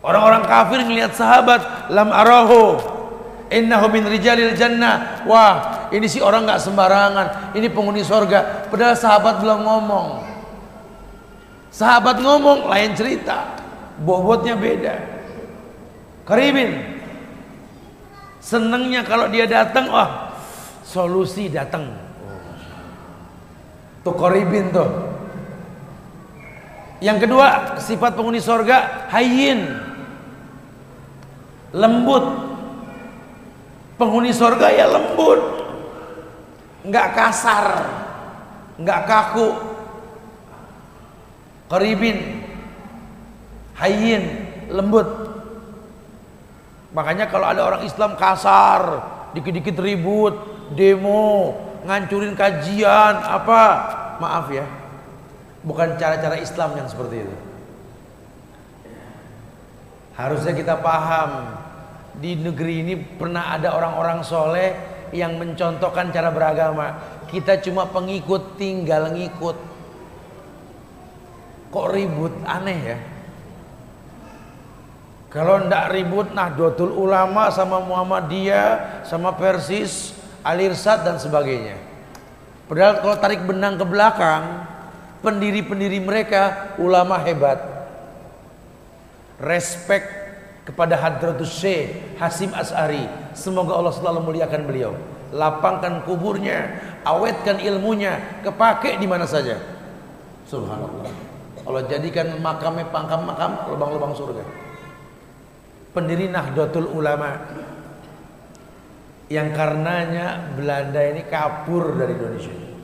Orang-orang kafir melihat sahabat lam arahu innahu min rijalil jannah. Wah, ini si orang nggak sembarangan. Ini penghuni sorga. Padahal sahabat belum ngomong. Sahabat ngomong lain cerita. Bobotnya beda. Karibin. Senangnya kalau dia datang, wah solusi datang. Tuh karibin tuh. Yang kedua, sifat penghuni sorga hayyin. Lembut. Penghuni sorga ya lembut. Enggak kasar. Enggak kaku. Karibin. Hayyin. Lembut. Makanya kalau ada orang Islam kasar, dikit-dikit ribut, demo, ngancurin kajian apa maaf ya bukan cara-cara Islam yang seperti itu. Harusnya kita paham di negeri ini pernah ada orang-orang soleh yang mencontohkan cara beragama. Kita cuma pengikut tinggal ngikut. Kok ribut? Aneh ya. Kalau ndak ribut Nahdlatul Ulama sama Muhammadiyah sama Persis, Alirsat dan sebagainya. Padahal kalau tarik benang ke belakang, pendiri-pendiri mereka ulama hebat. Respect kepada Hadratus Syekh Hasim As'ari. Semoga Allah selalu muliakan beliau. Lapangkan kuburnya, awetkan ilmunya, kepake di mana saja. Subhanallah. Allah jadikan makamnya pangkam makam lubang-lubang surga pendiri Nahdlatul Ulama yang karenanya Belanda ini kabur dari Indonesia.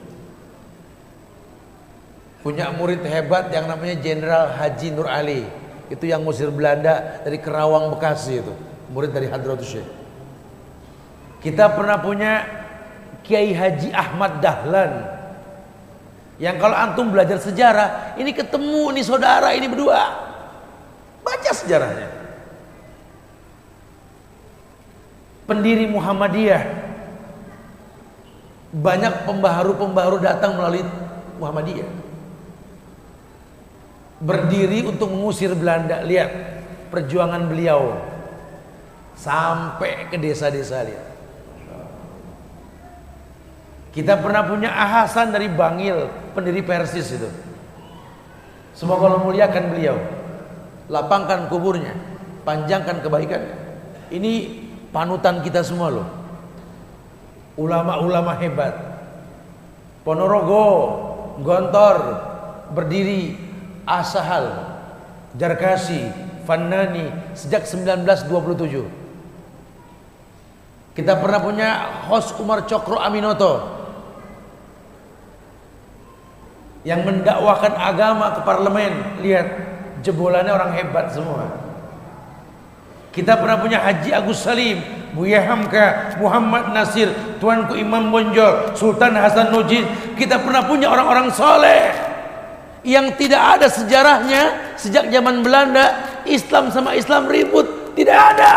Punya murid hebat yang namanya Jenderal Haji Nur Ali. Itu yang musir Belanda dari Kerawang Bekasi itu. Murid dari Hadratus Syekh. Kita pernah punya Kiai Haji Ahmad Dahlan. Yang kalau antum belajar sejarah, ini ketemu nih saudara ini berdua. Baca sejarahnya. pendiri Muhammadiyah banyak pembaharu-pembaharu datang melalui Muhammadiyah berdiri untuk mengusir Belanda. Lihat perjuangan beliau sampai ke desa-desa lihat. Kita pernah punya Ahasan dari Bangil pendiri Persis itu. Semoga Allah muliakan beliau. Lapangkan kuburnya panjangkan kebaikan. Ini panutan kita semua loh. Ulama-ulama hebat. Ponorogo, Gontor, berdiri Asahal, Jarkasi, Fannani sejak 1927. Kita pernah punya host Umar Cokro Aminoto yang mendakwakan agama ke parlemen. Lihat jebolannya orang hebat semua. Kita pernah punya Haji Agus Salim, Buya Hamka, Muhammad Nasir, Tuanku Imam Bonjol, Sultan Hasan Nujid. Kita pernah punya orang-orang soleh yang tidak ada sejarahnya sejak zaman Belanda. Islam sama Islam ribut, tidak ada.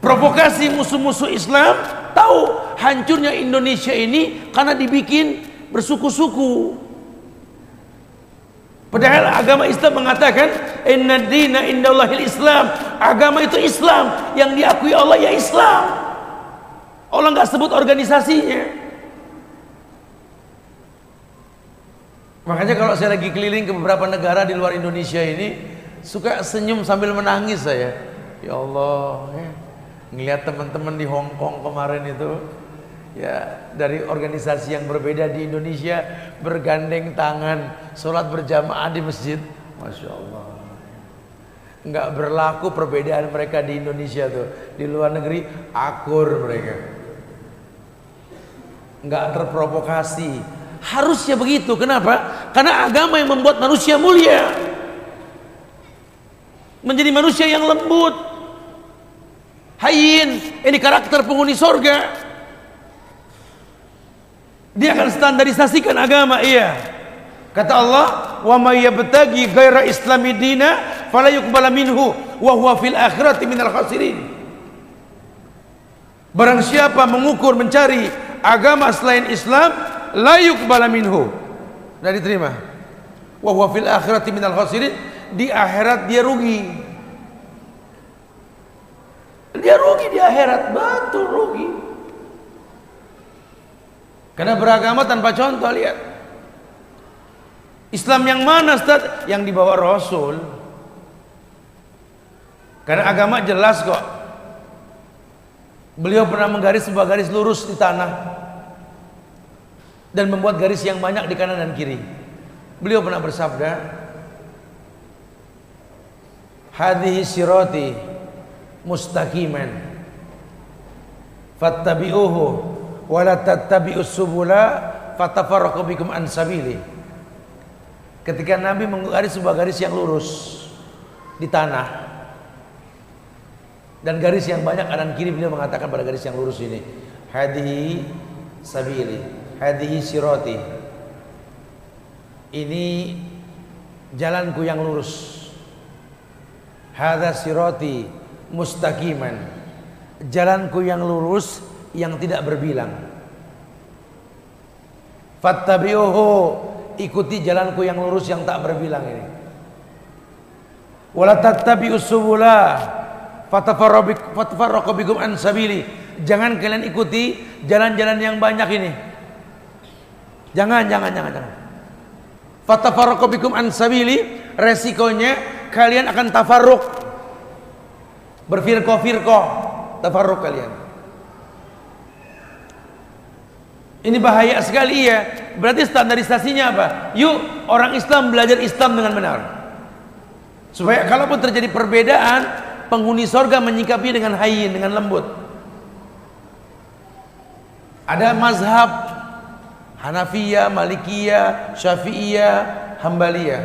Provokasi musuh-musuh Islam tahu hancurnya Indonesia ini karena dibikin bersuku-suku. Padahal agama Islam mengatakan inna dina indallahil Islam. Agama itu Islam, yang diakui Allah ya Islam. Allah nggak sebut organisasinya. Makanya kalau saya lagi keliling ke beberapa negara di luar Indonesia ini suka senyum sambil menangis saya. Ya Allah, ya. ngelihat teman-teman di Hong Kong kemarin itu ya dari organisasi yang berbeda di Indonesia bergandeng tangan sholat berjamaah di masjid. Masya Allah. Nggak berlaku perbedaan mereka di Indonesia tuh. Di luar negeri akur mereka. Nggak terprovokasi harusnya begitu. Kenapa? Karena agama yang membuat manusia mulia. Menjadi manusia yang lembut. Hayin. Ini karakter penghuni sorga. Dia akan standarisasikan agama, iya. Kata Allah, "Wa may yabtaghi ghaira islami dina fala yuqbala minhu wa huwa fil akhirati minal khasirin." Barang siapa mengukur mencari agama selain Islam, la yuqbala minhu. Tidak diterima. Wa huwa fil akhirati minal khasirin, di akhirat dia rugi. Dia rugi di akhirat, betul rugi. Karena beragama tanpa contoh lihat. Islam yang mana Ustaz? Yang dibawa Rasul. Karena agama jelas kok. Beliau pernah menggaris sebuah garis lurus di tanah dan membuat garis yang banyak di kanan dan kiri. Beliau pernah bersabda, "Hadhihi sirati mustaqiman fattabi'uhu wala tattabi'us subula fatafarraqu bikum an sabili. Ketika Nabi menggaris sebuah garis yang lurus di tanah dan garis yang banyak kanan kiri beliau mengatakan pada garis yang lurus ini Hadihi sabili, hadihi sirati. Ini jalanku yang lurus. Hadza sirati mustaqiman. Jalanku yang lurus yang tidak berbilang. Fattabi'uhu ikuti jalanku yang lurus yang tak berbilang ini. Wala tattabi'us subula fatafarraqu bikum an sabili. Jangan kalian ikuti jalan-jalan yang banyak ini. Jangan, jangan, jangan, jangan. Fatafarraqu bikum an sabili, resikonya kalian akan tafarruq. Berfirqah-firqah, tafarruq kalian. Ini bahaya sekali ya. Berarti standarisasinya apa? Yuk orang Islam belajar Islam dengan benar. Supaya kalaupun terjadi perbedaan, penghuni sorga menyikapi dengan hayyin, dengan lembut. Ada mazhab Hanafiyah, Malikiyah, Syafi'iyah, Hambaliyah.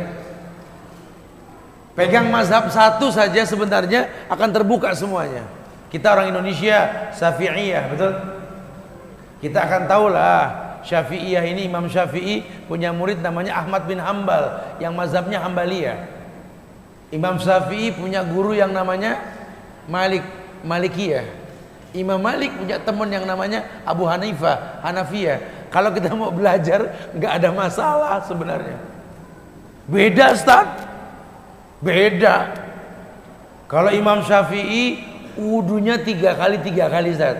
Pegang mazhab satu saja sebenarnya akan terbuka semuanya. Kita orang Indonesia, Syafi'iyah, betul? Kita akan tahulah Syafi'iyah ini Imam Syafi'i punya murid namanya Ahmad bin Hambal yang mazhabnya Hambaliyah. Imam Syafi'i punya guru yang namanya Malik Malikiyah. Imam Malik punya teman yang namanya Abu Hanifah Hanafiyah. Kalau kita mau belajar nggak ada masalah sebenarnya. Beda Ustaz. Beda. Kalau Imam Syafi'i wudunya tiga kali tiga kali Ustaz.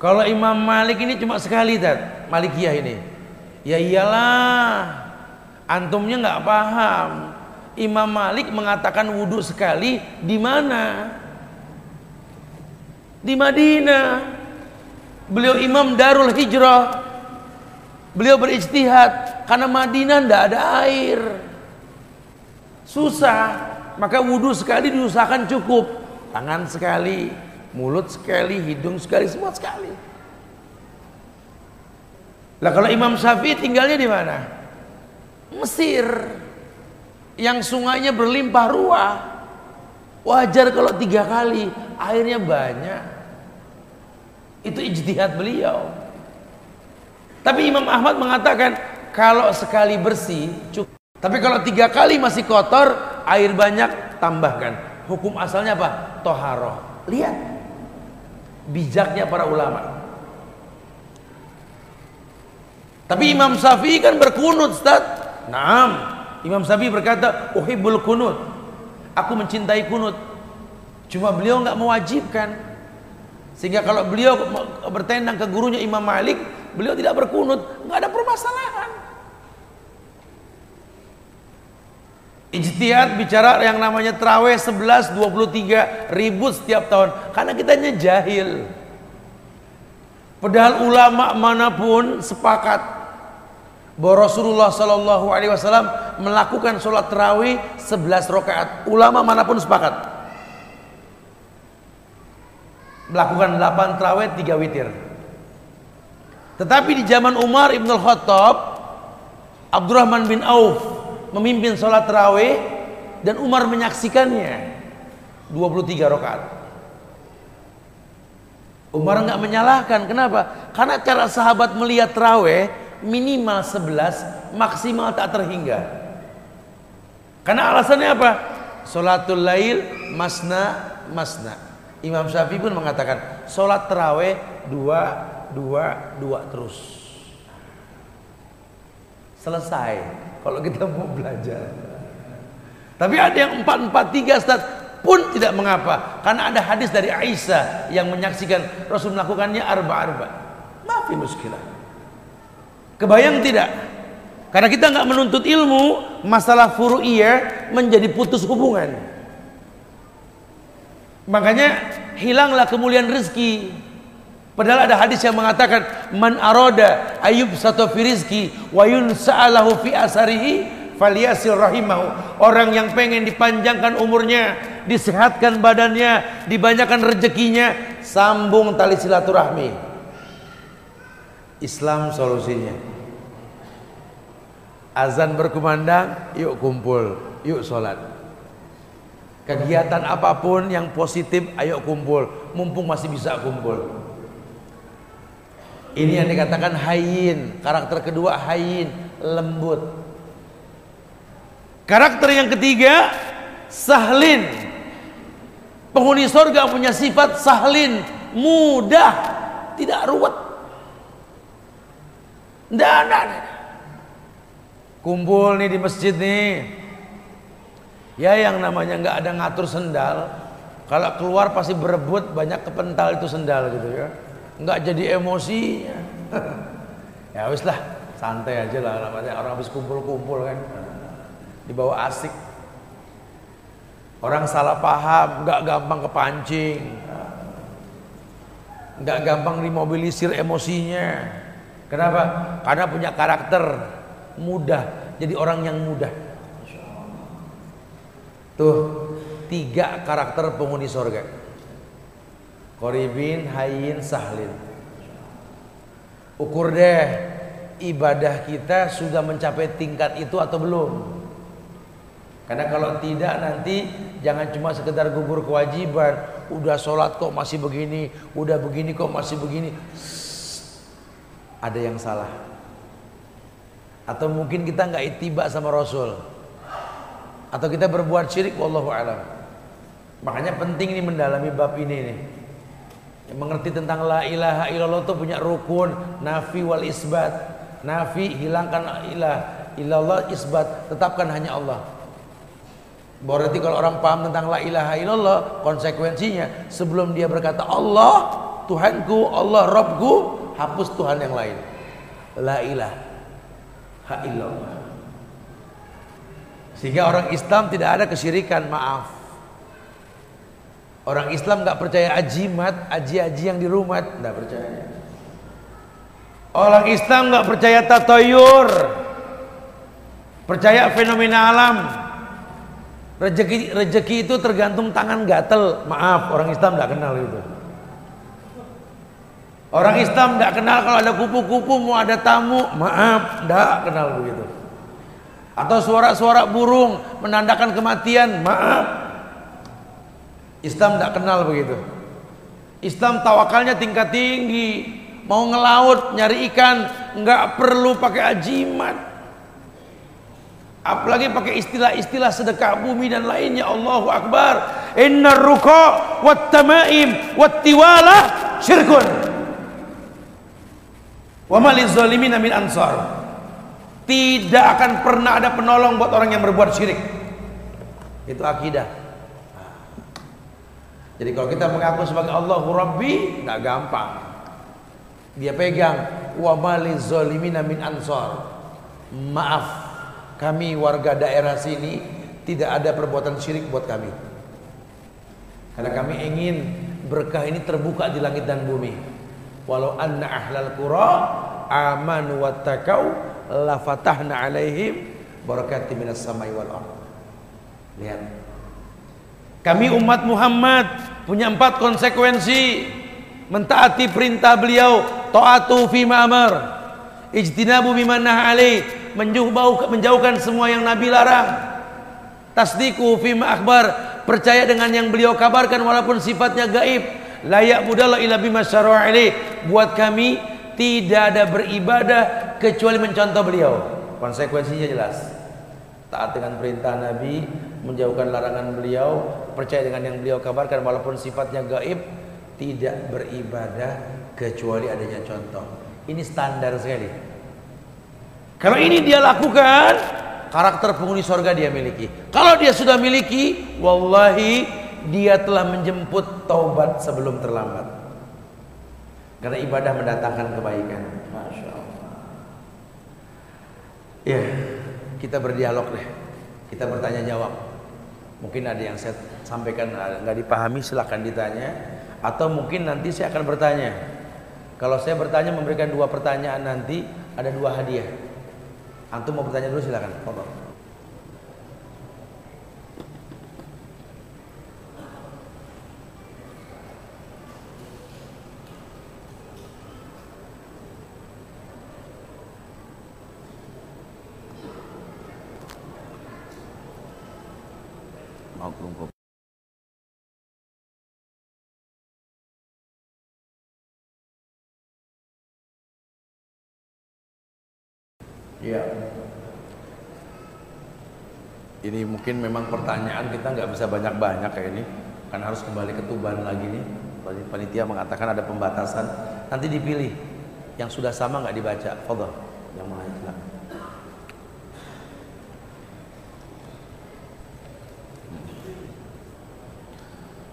Kalau Imam Malik ini cuma sekali Ustaz. Malikiyah ini. Ya iyalah. Antumnya nggak paham. Imam Malik mengatakan wudhu sekali di mana? Di Madinah. Beliau imam Darul Hijrah. Beliau berijtihad karena Madinah tidak ada air. Susah. Maka wudhu sekali diusahakan cukup. Tangan sekali, mulut sekali, hidung sekali, semua sekali. Lah kalau Imam Syafi'i tinggalnya di mana? Mesir. Yang sungainya berlimpah ruah. Wajar kalau tiga kali, airnya banyak. Itu ijtihad beliau. Tapi Imam Ahmad mengatakan kalau sekali bersih cukup. Tapi kalau tiga kali masih kotor, air banyak tambahkan. Hukum asalnya apa? Toharoh. Lihat bijaknya para ulama. Tapi Imam Syafi'i kan berkunut, Ustaz. Naam. Imam Syafi'i berkata, "Uhibbul kunut." Aku mencintai kunut. Cuma beliau nggak mewajibkan. Sehingga kalau beliau bertendang ke gurunya Imam Malik, beliau tidak berkunut, nggak ada permasalahan. Ijtihad bicara yang namanya traweh 11, 23 ribut setiap tahun. Karena kitanya jahil. Padahal ulama mana pun sepakat bahwa Rasulullah Shallallahu Alaihi Wasallam melakukan sholat tarawih 11 rakaat. Ulama mana pun sepakat melakukan 8 tarawih 3 witir. Tetapi di zaman Umar ibn Khattab, Abdurrahman bin Auf memimpin sholat tarawih dan Umar menyaksikannya 23 rakaat. Umar nggak menyalahkan, kenapa? Karena cara sahabat melihat tarawih minimal 11, maksimal tak terhingga. Karena alasannya apa? Salatul lail masna masna. Imam Syafi'i pun mengatakan sholat terawih dua dua dua terus. Selesai. Kalau kita mau belajar. Tapi ada yang empat empat tiga Ustaz pun tidak mengapa karena ada hadis dari Aisyah yang menyaksikan Rasul melakukannya arba arba. Maafi muskilah. Kebayang tidak? Karena kita nggak menuntut ilmu, masalah furu'iyah menjadi putus hubungan. Makanya hilanglah kemuliaan rezeki. Padahal ada hadis yang mengatakan man aroda ayub satu fi rizki wa yunsa'alahu fi asarihi falyasil rahimahu. Orang yang pengen dipanjangkan umurnya, disehatkan badannya, dibanyakan rezekinya, sambung tali silaturahmi. Islam solusinya. Azan berkumandang, yuk kumpul, yuk sholat. Kegiatan apa pun yang positif, ayo kumpul. Mumpung masih bisa kumpul. Ini yang dikatakan hayin. Karakter kedua hayin, lembut. Karakter yang ketiga sahlin. Penghuni surga punya sifat sahlin, mudah, tidak ruwet. Tidak ada. Kumpul nih di masjid nih. Ya yang namanya nggak ada ngatur sendal, kalau keluar pasti berebut banyak kepental itu sendal gitu ya. Nggak jadi emosi. Ya wis lah santai aja lah orang habis kumpul-kumpul kan. Dibawa asik. Orang salah paham nggak gampang kepancing. Nggak gampang dimobilisir emosinya. Kenapa? Karena punya karakter mudah jadi orang yang mudah tuh tiga karakter penghuni sorga Koribin, hayin, sahlin. Ukur deh ibadah kita sudah mencapai tingkat itu atau belum. Karena kalau tidak nanti jangan cuma sekedar gugur kewajiban. Udah sholat kok masih begini, udah begini kok masih begini. Ada yang salah. Atau mungkin kita nggak itiba sama Rasul. Atau kita berbuat syirik, wallahu alam. Makanya penting nih mendalami bab ini nih. Yang mengerti tentang la ilaha illallah itu punya rukun nafi wal isbat. Nafi hilangkan ilah illallah isbat. Tetapkan hanya Allah. Berarti kalau orang paham tentang la ilaha illallah konsekuensinya sebelum dia berkata Allah Tuhanku Allah Robku hapus Tuhan yang lain. La ilaha illallah sehingga orang Islam tidak ada kesyirikan maaf Orang Islam nggak percaya ajimat, aji-aji yang di rumah, nggak percaya. Orang Islam nggak percaya tatoyur, percaya fenomena alam. Rezeki rezeki itu tergantung tangan gatel. Maaf, orang Islam nggak kenal itu. Orang Islam nggak kenal kalau ada kupu-kupu mau ada tamu. Maaf, nggak kenal begitu. Atau suara-suara burung menandakan kematian. Maaf, Islam tidak kenal begitu. Islam tawakalnya tingkat tinggi. Mau ngelaut, nyari ikan, nggak perlu pakai ajimat. Apalagi pakai istilah-istilah sedekah bumi dan lainnya. Allahu Akbar. Inna ruko wat tamaim wat tiwala syirkun. Wa maliz zalimin min ansar. Tidak akan pernah ada penolong buat orang yang berbuat syirik. Itu akidah. Jadi kalau kita mengaku sebagai Allahu Rabbi, tidak gampang. Dia pegang wa mali zalimin min ansor. Maaf, kami warga daerah sini tidak ada perbuatan syirik buat kami. Karena kami ingin berkah ini terbuka di langit dan bumi. Walau anna ahlal qura amanu wattaqau la fatahna alaihim barakatim minas samai wal ardh. Lihat. Kami umat Muhammad punya empat konsekuensi mentaati perintah beliau taatu fi ma'amar ijtinabu bima ali menjauhkan semua yang Nabi larang. Tasdiku fi akbar percaya dengan yang beliau kabarkan walaupun sifatnya gaib. Layak budallah ila bima ali buat kami tidak ada beribadah kecuali mencontoh beliau konsekuensinya jelas taat dengan perintah Nabi menjauhkan larangan beliau, percaya dengan yang beliau kabarkan walaupun sifatnya gaib, tidak beribadah kecuali adanya contoh. Ini standar sekali. Kalau ini dia lakukan, karakter penghuni sorga dia miliki. Kalau dia sudah miliki, wallahi dia telah menjemput taubat sebelum terlambat. Karena ibadah mendatangkan kebaikan. Masya Allah. Ya, kita berdialog deh. Kita bertanya jawab. Mungkin ada yang saya sampaikan nggak dipahami silahkan ditanya atau mungkin nanti saya akan bertanya. Kalau saya bertanya memberikan dua pertanyaan nanti ada dua hadiah. Antum mau bertanya dulu. Tolong. Iya. Ini mungkin memang pertanyaan kita nggak bisa banyak-banyak kayak ini, kan harus kembali ke Tuban lagi nih. Panitia mengatakan ada pembatasan, nanti dipilih yang sudah sama nggak dibaca. Fadhal, yang mana silakan.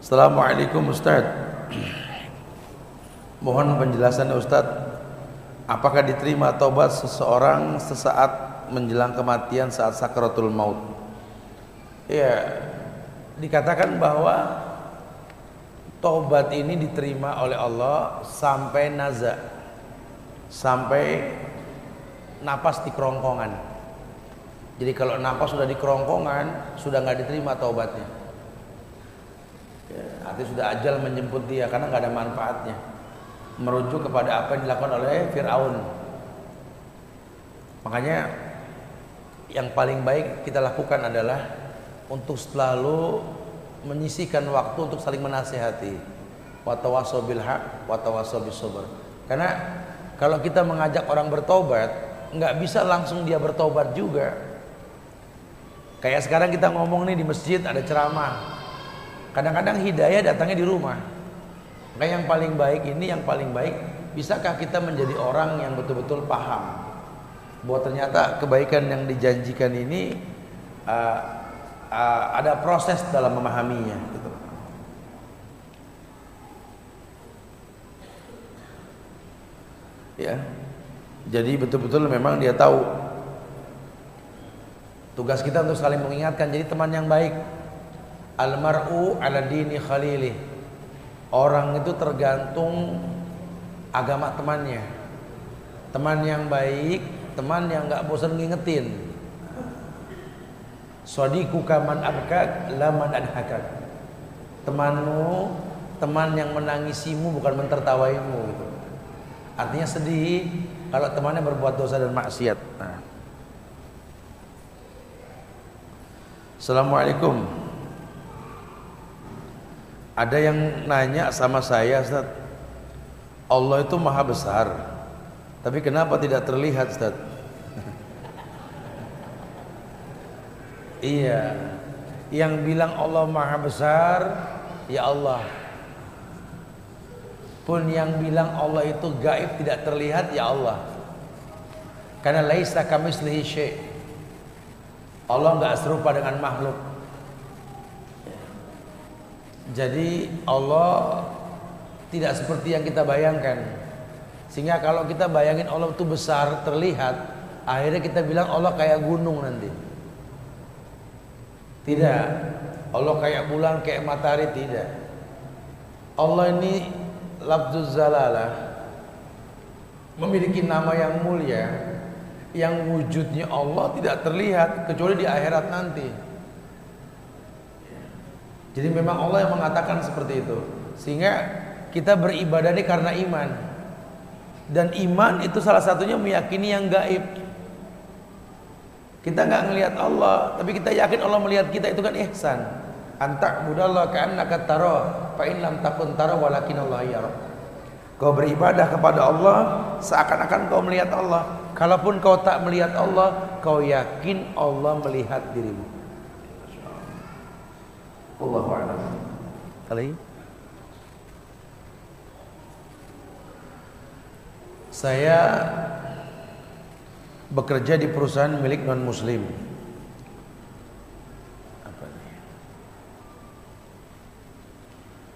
Assalamualaikum Ustaz Mohon penjelasan Ustaz Apakah diterima taubat seseorang sesaat menjelang kematian saat sakratul maut? Ya Dikatakan bahwa Taubat ini diterima oleh Allah Sampai naza Sampai Napas di kerongkongan. Jadi kalau napas sudah di kerongkongan Sudah nggak diterima taubatnya. Ya, artinya sudah ajal menjemput dia karena nggak ada manfaatnya merujuk kepada apa yang dilakukan oleh Fir'aun. Makanya yang paling baik kita lakukan adalah untuk selalu menyisihkan waktu untuk saling menasehati watawaso haq watawaso karena kalau kita mengajak orang bertobat nggak bisa langsung dia bertobat juga. Kayak sekarang kita ngomong nih di masjid ada ceramah. Kadang-kadang hidayah datangnya di rumah. Maka yang paling baik ini yang paling baik bisakah kita menjadi orang yang betul-betul paham bahwa ternyata kebaikan yang dijanjikan ini uh, uh, ada proses dalam memahaminya gitu. Ya. Jadi betul-betul memang dia tahu tugas kita untuk saling mengingatkan jadi teman yang baik Almar'u ala dini khalili. Orang itu tergantung agama temannya. Teman yang baik, teman yang nggak bosan ngingetin. Sadiku kaman abkak laman adhakak. Temanmu, teman yang menangisimu bukan mentertawaimu gitu. Artinya sedih kalau temannya berbuat dosa dan maksiat. Nah. Assalamualaikum. Ada yang nanya sama saya, Ustaz. Allah itu maha besar. Tapi kenapa tidak terlihat, Ustaz? iya. Yang bilang Allah maha besar, ya Allah. Pun yang bilang Allah itu gaib tidak terlihat, ya Allah. Karena laisa kamislihi syai'. Allah enggak serupa dengan makhluk. Jadi Allah tidak seperti yang kita bayangkan. Sehingga kalau kita bayangin Allah itu besar terlihat, akhirnya kita bilang Allah kayak gunung nanti. Tidak. Allah kayak bulan, kayak matahari tidak. Allah ini lafzuz zalalah memiliki nama yang mulia yang wujudnya Allah tidak terlihat kecuali di akhirat nanti. Jadi memang Allah yang mengatakan seperti itu. Sehingga kita beribadah ini karena iman. Dan iman itu salah satunya meyakini yang gaib. Kita nggak ngelihat Allah, tapi kita yakin Allah melihat kita itu kan ihsan. Antak budallah ka'annaka tara, fa in lam takun tara walakin Allah yara. Kau beribadah kepada Allah seakan-akan kau melihat Allah. Kalaupun kau tak melihat Allah, kau yakin Allah melihat dirimu. Allahu a'lam. Kali Saya bekerja di perusahaan milik non muslim.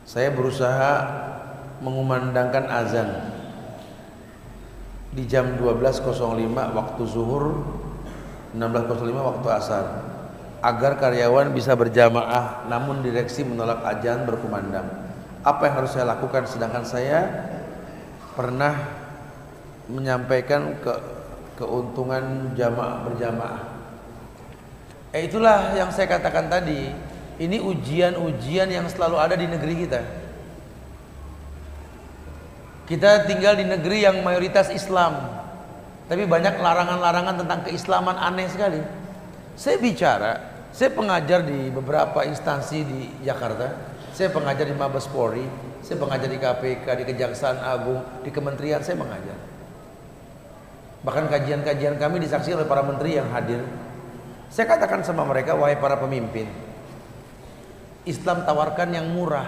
Saya berusaha mengumandangkan azan di jam 12.05 waktu zuhur 16.05 waktu asar agar karyawan bisa berjamaah namun direksi menolak ajan berkumandang. Apa yang harus saya lakukan sedangkan saya pernah menyampaikan ke keuntungan jamaah berjamaah. Eh itulah yang saya katakan tadi. Ini ujian-ujian yang selalu ada di negeri kita. Kita tinggal di negeri yang mayoritas Islam. Tapi banyak larangan-larangan tentang keislaman aneh sekali. Saya bicara saya pengajar di beberapa instansi di Jakarta. Saya pengajar di Mabes Polri, saya pengajar di KPK, di Kejaksaan Agung, di kementerian saya mengajar. Bahkan kajian-kajian kami disaksikan oleh para menteri yang hadir. Saya katakan sama mereka, wahai para pemimpin, Islam tawarkan yang murah.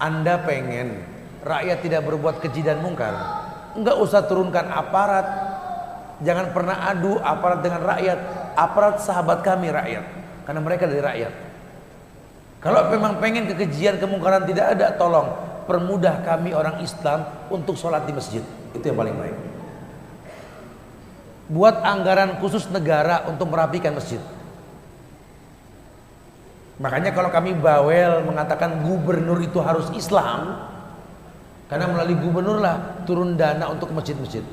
Anda pengen rakyat tidak berbuat keji dan mungkar, enggak usah turunkan aparat. Jangan pernah adu aparat dengan rakyat. Aparat sahabat kami rakyat, karena mereka dari rakyat. Kalau memang pengen kekejian kemungkaran tidak ada, tolong permudah kami orang Islam untuk sholat di masjid. Itu yang paling baik buat anggaran khusus negara untuk merapikan masjid. Makanya kalau kami bawel mengatakan gubernur itu harus Islam, karena melalui gubernur lah turun dana untuk masjid-masjid.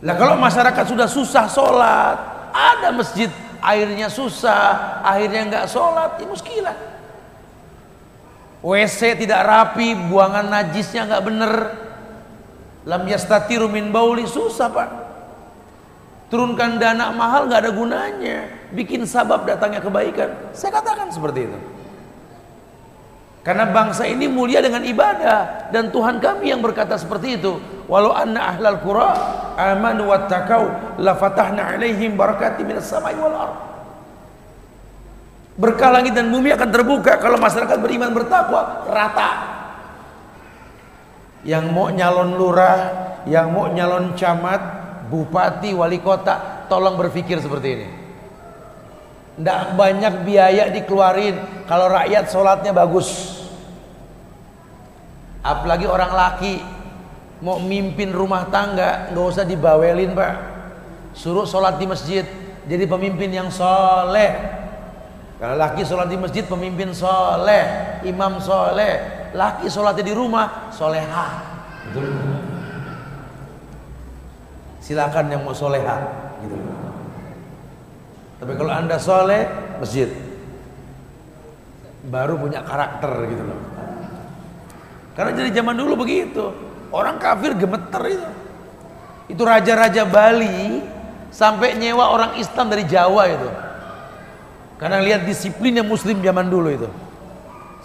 Lah kalau masyarakat sudah susah sholat, ada masjid airnya susah, akhirnya nggak sholat, ya muskilah. WC tidak rapi, buangan najisnya nggak bener, Lam yastatiru min bauli susah pak. Turunkan dana mahal nggak ada gunanya. Bikin sabab datangnya kebaikan. Saya katakan seperti itu. Karena bangsa ini mulia dengan ibadah dan Tuhan kami yang berkata seperti itu. Walau anna ahlal qura amanu wattaqau la fatahna alaihim barakati minas samai wal ard. Berkah langit dan bumi akan terbuka kalau masyarakat beriman bertakwa rata yang mau nyalon lurah, yang mau nyalon camat, bupati, wali kota, tolong berpikir seperti ini. Tidak banyak biaya dikeluarin kalau rakyat sholatnya bagus. Apalagi orang laki mau mimpin rumah tangga, nggak usah dibawelin pak. Suruh sholat di masjid, jadi pemimpin yang soleh. Kalau laki sholat di masjid, pemimpin soleh, imam soleh, laki sholatnya di rumah soleha. Betul. Silakan yang mau soleha gitu. Tapi kalau anda soleh masjid. Baru punya karakter gitu loh karena jadi zaman dulu begitu orang kafir gemeter itu itu raja-raja Bali sampai nyewa orang Islam dari Jawa itu karena lihat disiplinnya muslim zaman dulu itu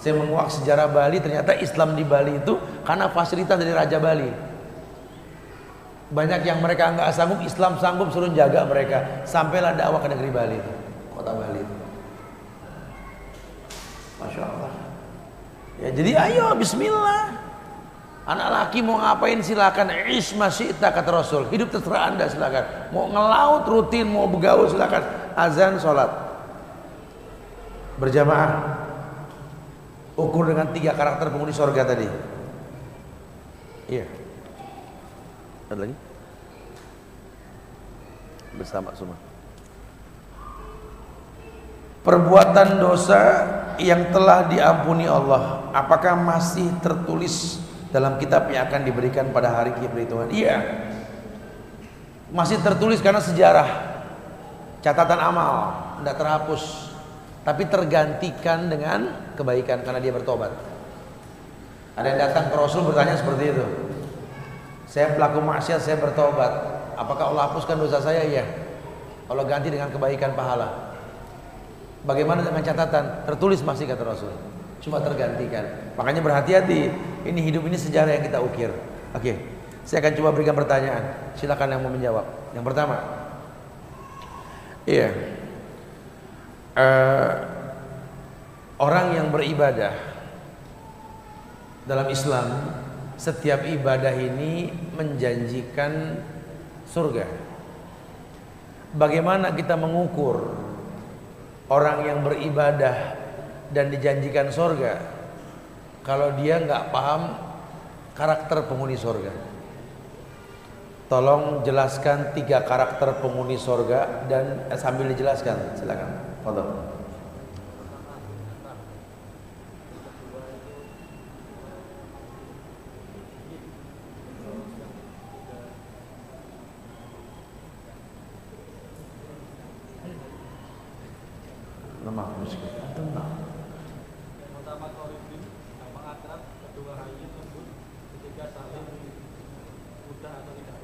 saya menguak sejarah Bali, ternyata Islam di Bali itu karena fasilitas dari Raja Bali. Banyak yang mereka nggak sanggup, Islam sanggup suruh jaga mereka. Sampailah dakwah ke negeri Bali itu, kota Bali itu. Masya Allah. Ya jadi ayo Bismillah. Anak laki mau ngapain silakan. Ish masyi'ta kata Rasul. Hidup terserah anda silakan. Mau ngelaut rutin, mau begaul silakan. Azan, sholat. Berjamaah ukur dengan tiga karakter penghuni sorga tadi iya ada lagi bersama semua perbuatan dosa yang telah diampuni Allah apakah masih tertulis dalam kitab yang akan diberikan pada hari perhitungan iya masih tertulis karena sejarah catatan amal tidak terhapus tapi tergantikan dengan kebaikan karena dia bertobat. Ada yang datang ke Rasul bertanya seperti itu. Saya pelaku maksiat, saya bertobat. Apakah Allah hapuskan dosa saya? Iya. Allah ganti dengan kebaikan pahala. Bagaimana dengan catatan? Tertulis masih kata Rasul. Cuma tergantikan. Makanya berhati-hati. Ini hidup ini sejarah yang kita ukir. Oke. Saya akan coba berikan pertanyaan. Silakan yang mau menjawab. Yang pertama. Iya uh, orang yang beribadah dalam Islam setiap ibadah ini menjanjikan surga. Bagaimana kita mengukur orang yang beribadah dan dijanjikan surga kalau dia nggak paham karakter penghuni surga? Tolong jelaskan tiga karakter penghuni surga dan eh, sambil dijelaskan, silakan. Fadal. Lemah miskin. Tenang. Pertama korifin, nama akrab, kedua hayyin lembut, ketiga saling mudah atau tidak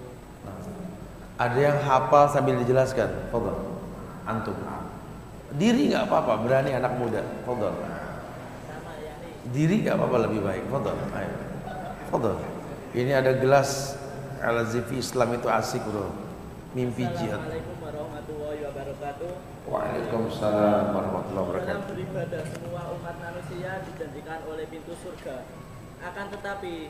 Ada yang hafal sambil dijelaskan. Fadal. Antum. Diri nggak apa-apa, berani anak muda. Fadol. Diri nggak apa-apa lebih baik. Fadol. Ayo. Fadol. Ini ada gelas Al Islam itu asik bro. Mimpi jihad. Assalamualaikum warahmatullahi wabarakatuh. Waalaikumsalam Dalam beribadah semua umat manusia dijanjikan oleh pintu surga. Akan tetapi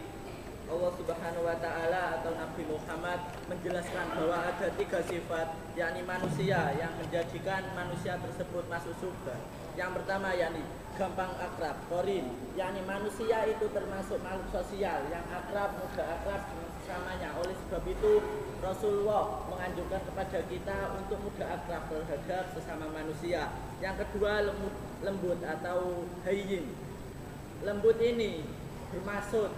Allah Subhanahu wa taala atau Nabi Muhammad menjelaskan bahwa ada tiga sifat yakni manusia yang menjadikan manusia tersebut masuk surga. Yang pertama yakni gampang akrab, korin, yakni manusia itu termasuk makhluk sosial yang akrab, mudah akrab sesamanya. Oleh sebab itu Rasulullah menganjurkan kepada kita untuk mudah akrab terhadap sesama manusia. Yang kedua lembut, lembut atau hayyin. Lembut ini bermaksud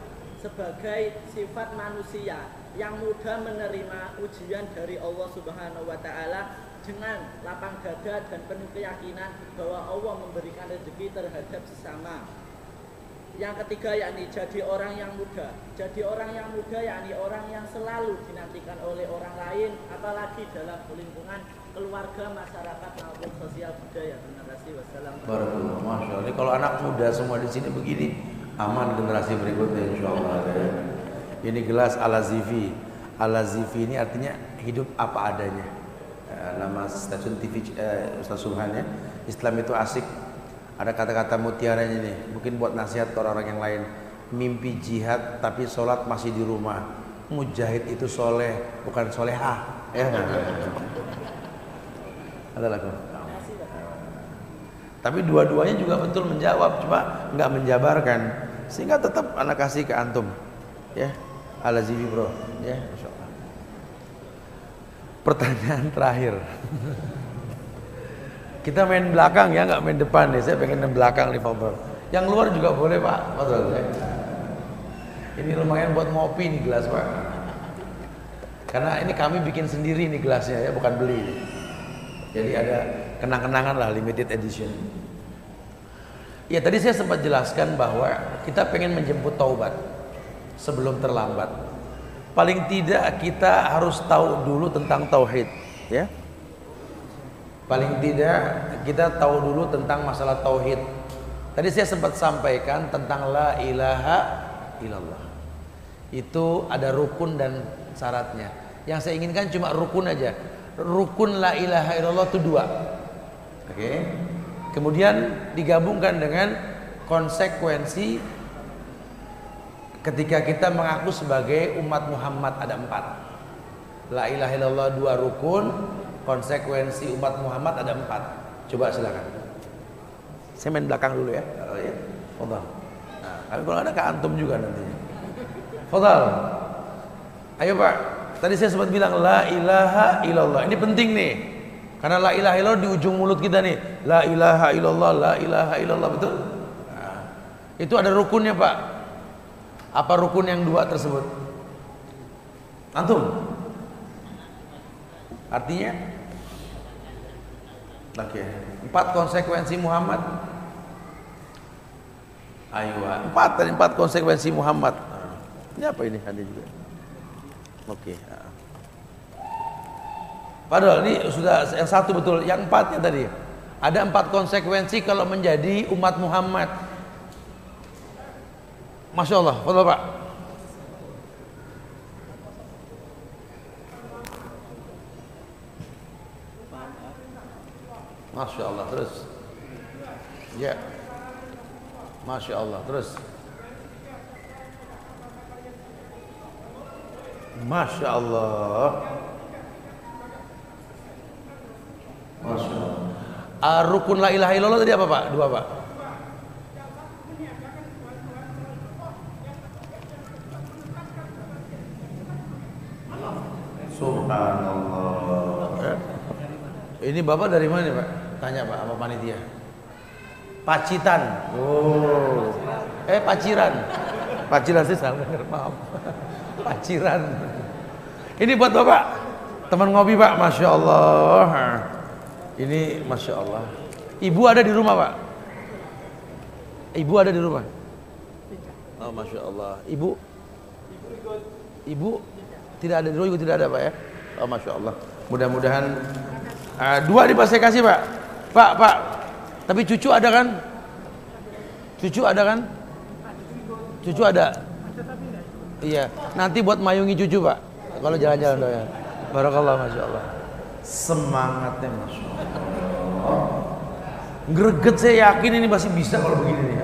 sebagai sifat manusia yang mudah menerima ujian dari Allah Subhanahu wa taala dengan lapang dada dan penuh keyakinan bahwa Allah memberikan rezeki terhadap sesama. Yang ketiga yakni jadi orang yang muda. Jadi orang yang muda yakni orang yang selalu dinantikan oleh orang lain apalagi dalam lingkungan keluarga, masyarakat maupun sosial budaya. Terima kasih. Wassalamualaikum. Barakallah, masya Allah. Kalau anak muda semua di sini begini, aman generasi berikutnya insya Allah. Ya. Ini gelas ala zivi. Ala zivi ini artinya hidup apa adanya. Eh, nama stasiun TV eh, Ustaz Subhan ya. Islam itu asik. Ada kata-kata mutiaranya nih. Mungkin buat nasihat ke orang-orang yang lain. Mimpi jihad tapi sholat masih di rumah. Mujahid itu soleh, bukan solehah. Ya. Ada lagu. Tapi dua-duanya juga betul menjawab, cuma nggak menjabarkan. Sehingga tetap anak kasih ke antum. Ya. Ala zivi bro. Ya, Masya Allah. Pertanyaan terakhir. Kita main belakang ya, nggak main depan nih. Saya pengen main belakang nih, Fadol. Yang luar juga boleh, Pak. Fadol ya. Ini lumayan buat ngopi nih gelas, Pak. Karena ini kami bikin sendiri nih gelasnya ya, bukan beli. Jadi ada kenang-kenangan lah limited edition. Ya tadi saya sempat jelaskan bahwa kita pengen menjemput taubat sebelum terlambat. Paling tidak kita harus tahu dulu tentang tauhid, ya. Paling tidak kita tahu dulu tentang masalah tauhid. Tadi saya sempat sampaikan tentang la ilaha illallah. Itu ada rukun dan syaratnya. Yang saya inginkan cuma rukun aja. Rukun la ilaha illallah itu dua. Oke. Kemudian digabungkan dengan konsekuensi ketika kita mengaku sebagai umat Muhammad ada empat. La ilaha illallah dua rukun, konsekuensi umat Muhammad ada empat. Coba silakan. Saya main belakang dulu ya. Oh ya. Fadal. Nah, tapi kalau ada ke antum juga nantinya. Fadal. Ayo Pak. Tadi saya sempat bilang la ilaha illallah. Ini penting nih. Karena la ilaha illallah di ujung mulut kita nih. La ilaha illallah, la ilaha illallah betul? Nah, itu ada rukunnya Pak. Apa rukun yang dua tersebut? Antum? Artinya? Oke. Empat konsekuensi Muhammad. Ayo, empat tadi empat konsekuensi Muhammad. Ini apa ini ada juga? Oke. nah. Padahal ini sudah yang satu betul, yang empatnya tadi. Ada empat konsekuensi kalau menjadi umat Muhammad. Masya Allah, Fadal Pak. Masya Allah, terus. Ya. Masya Allah, terus. Masya Allah. Masya Allah. Ah, rukun la ilaha illallah tadi apa Pak? Dua Pak. Subhanallah. Ya. Ini Bapak dari mana Pak? Tanya Pak apa panitia? Pacitan. Oh. Eh Paciran. Paciran sih salah dengar, maaf. Paciran. Ini buat Bapak. Teman ngopi Pak, Masya Allah. Ini Masya Allah. Ibu ada di rumah Pak? Ibu ada di rumah? Oh Masya Allah. Ibu? Ibu tidak ada di rumah, ibu tidak ada Pak ya? Oh Masya Allah. Mudah-mudahan ah, dua nih Pak saya kasih Pak. Pak, Pak. Tapi cucu ada kan? Cucu ada kan? Cucu ada. Iya. Nanti buat mayungi cucu Pak. kalau jalan-jalan doyan. Barakallah masya Allah. Semangatnya masya Allah. Greget saya yakin ini masih bisa kalau begini. Ya.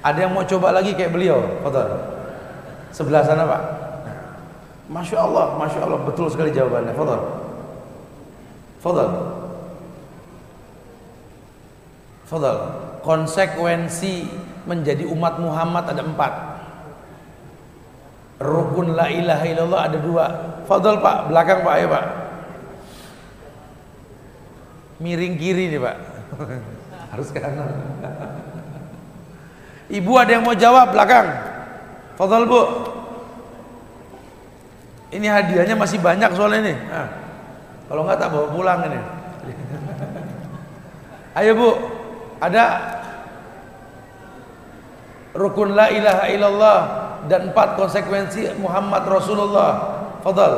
Ada yang mau coba lagi kayak beliau, foto sebelah sana pak. Masya Allah, masya Allah, betul sekali jawabannya. Foto, foto, foto. Konsekuensi menjadi umat Muhammad ada empat. Rukun la ilaha illallah ada dua. Fadol pak, belakang pak, ayo pak. Miring kiri nih pak. Harus kanan. Ibu ada yang mau jawab belakang. Fadol bu. Ini hadiahnya masih banyak soalnya ini. Nah, kalau nggak tak bawa pulang ini. Ayo bu, ada rukun la ilaha illallah dan empat konsekuensi Muhammad Rasulullah. Fadal.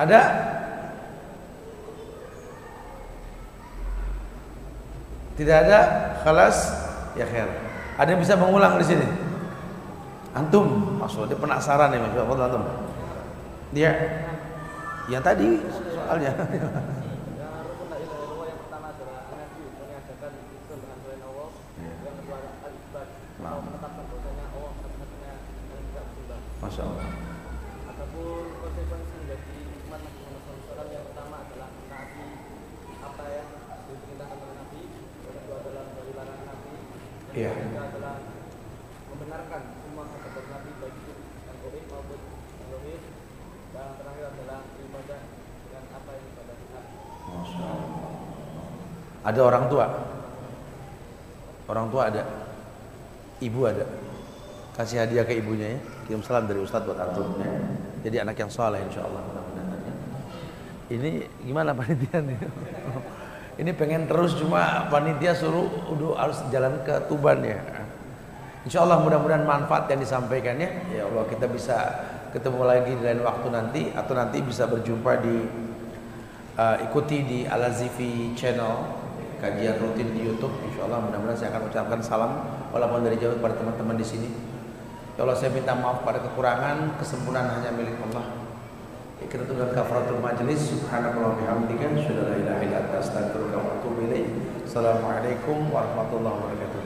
Ada? Tidak ada? Khalas? Ya khair. Ada yang bisa mengulang di sini? Antum, maksudnya penasaran ya, Mas. Fadal antum. Dia yang tadi soalnya. Masya Allah. Ataupun konsekuensi menjadi umat Nabi Muhammad SAW yang pertama adalah menaati apa yang diperintahkan oleh Nabi, yang kedua adalah menjauhi larangan Nabi, Iya. yang ketiga adalah membenarkan semua kata Nabi baik itu yang goib maupun yang goib, dan terakhir adalah ibadah dengan apa yang ibadah kita. Masya Allah. Ada orang tua. Orang tua ada. Ibu ada. Kasih hadiah ke ibunya ya. Kirim salam dari Ustadz buat antum ya. Jadi anak yang soleh insya Allah. Ini gimana panitia nih? Ini pengen terus cuma panitia suruh udah harus jalan ke Tuban ya. Insya Allah mudah-mudahan manfaat yang disampaikannya. Ya Allah kita bisa ketemu lagi di lain waktu nanti atau nanti bisa berjumpa di uh, ikuti di Al Azifi channel kajian rutin di YouTube. Insya Allah mudah-mudahan saya akan ucapkan salam walaupun dari jauh kepada teman-teman di sini. Ya Allah saya minta maaf pada kekurangan, kesempurnaan hanya milik Allah. Ikratu dan kafaratul majlis subhanallahi bihamdika asyhadu an la ilaha illa anta astaghfiruka wa atubu ilaik. Assalamualaikum warahmatullahi wabarakatuh.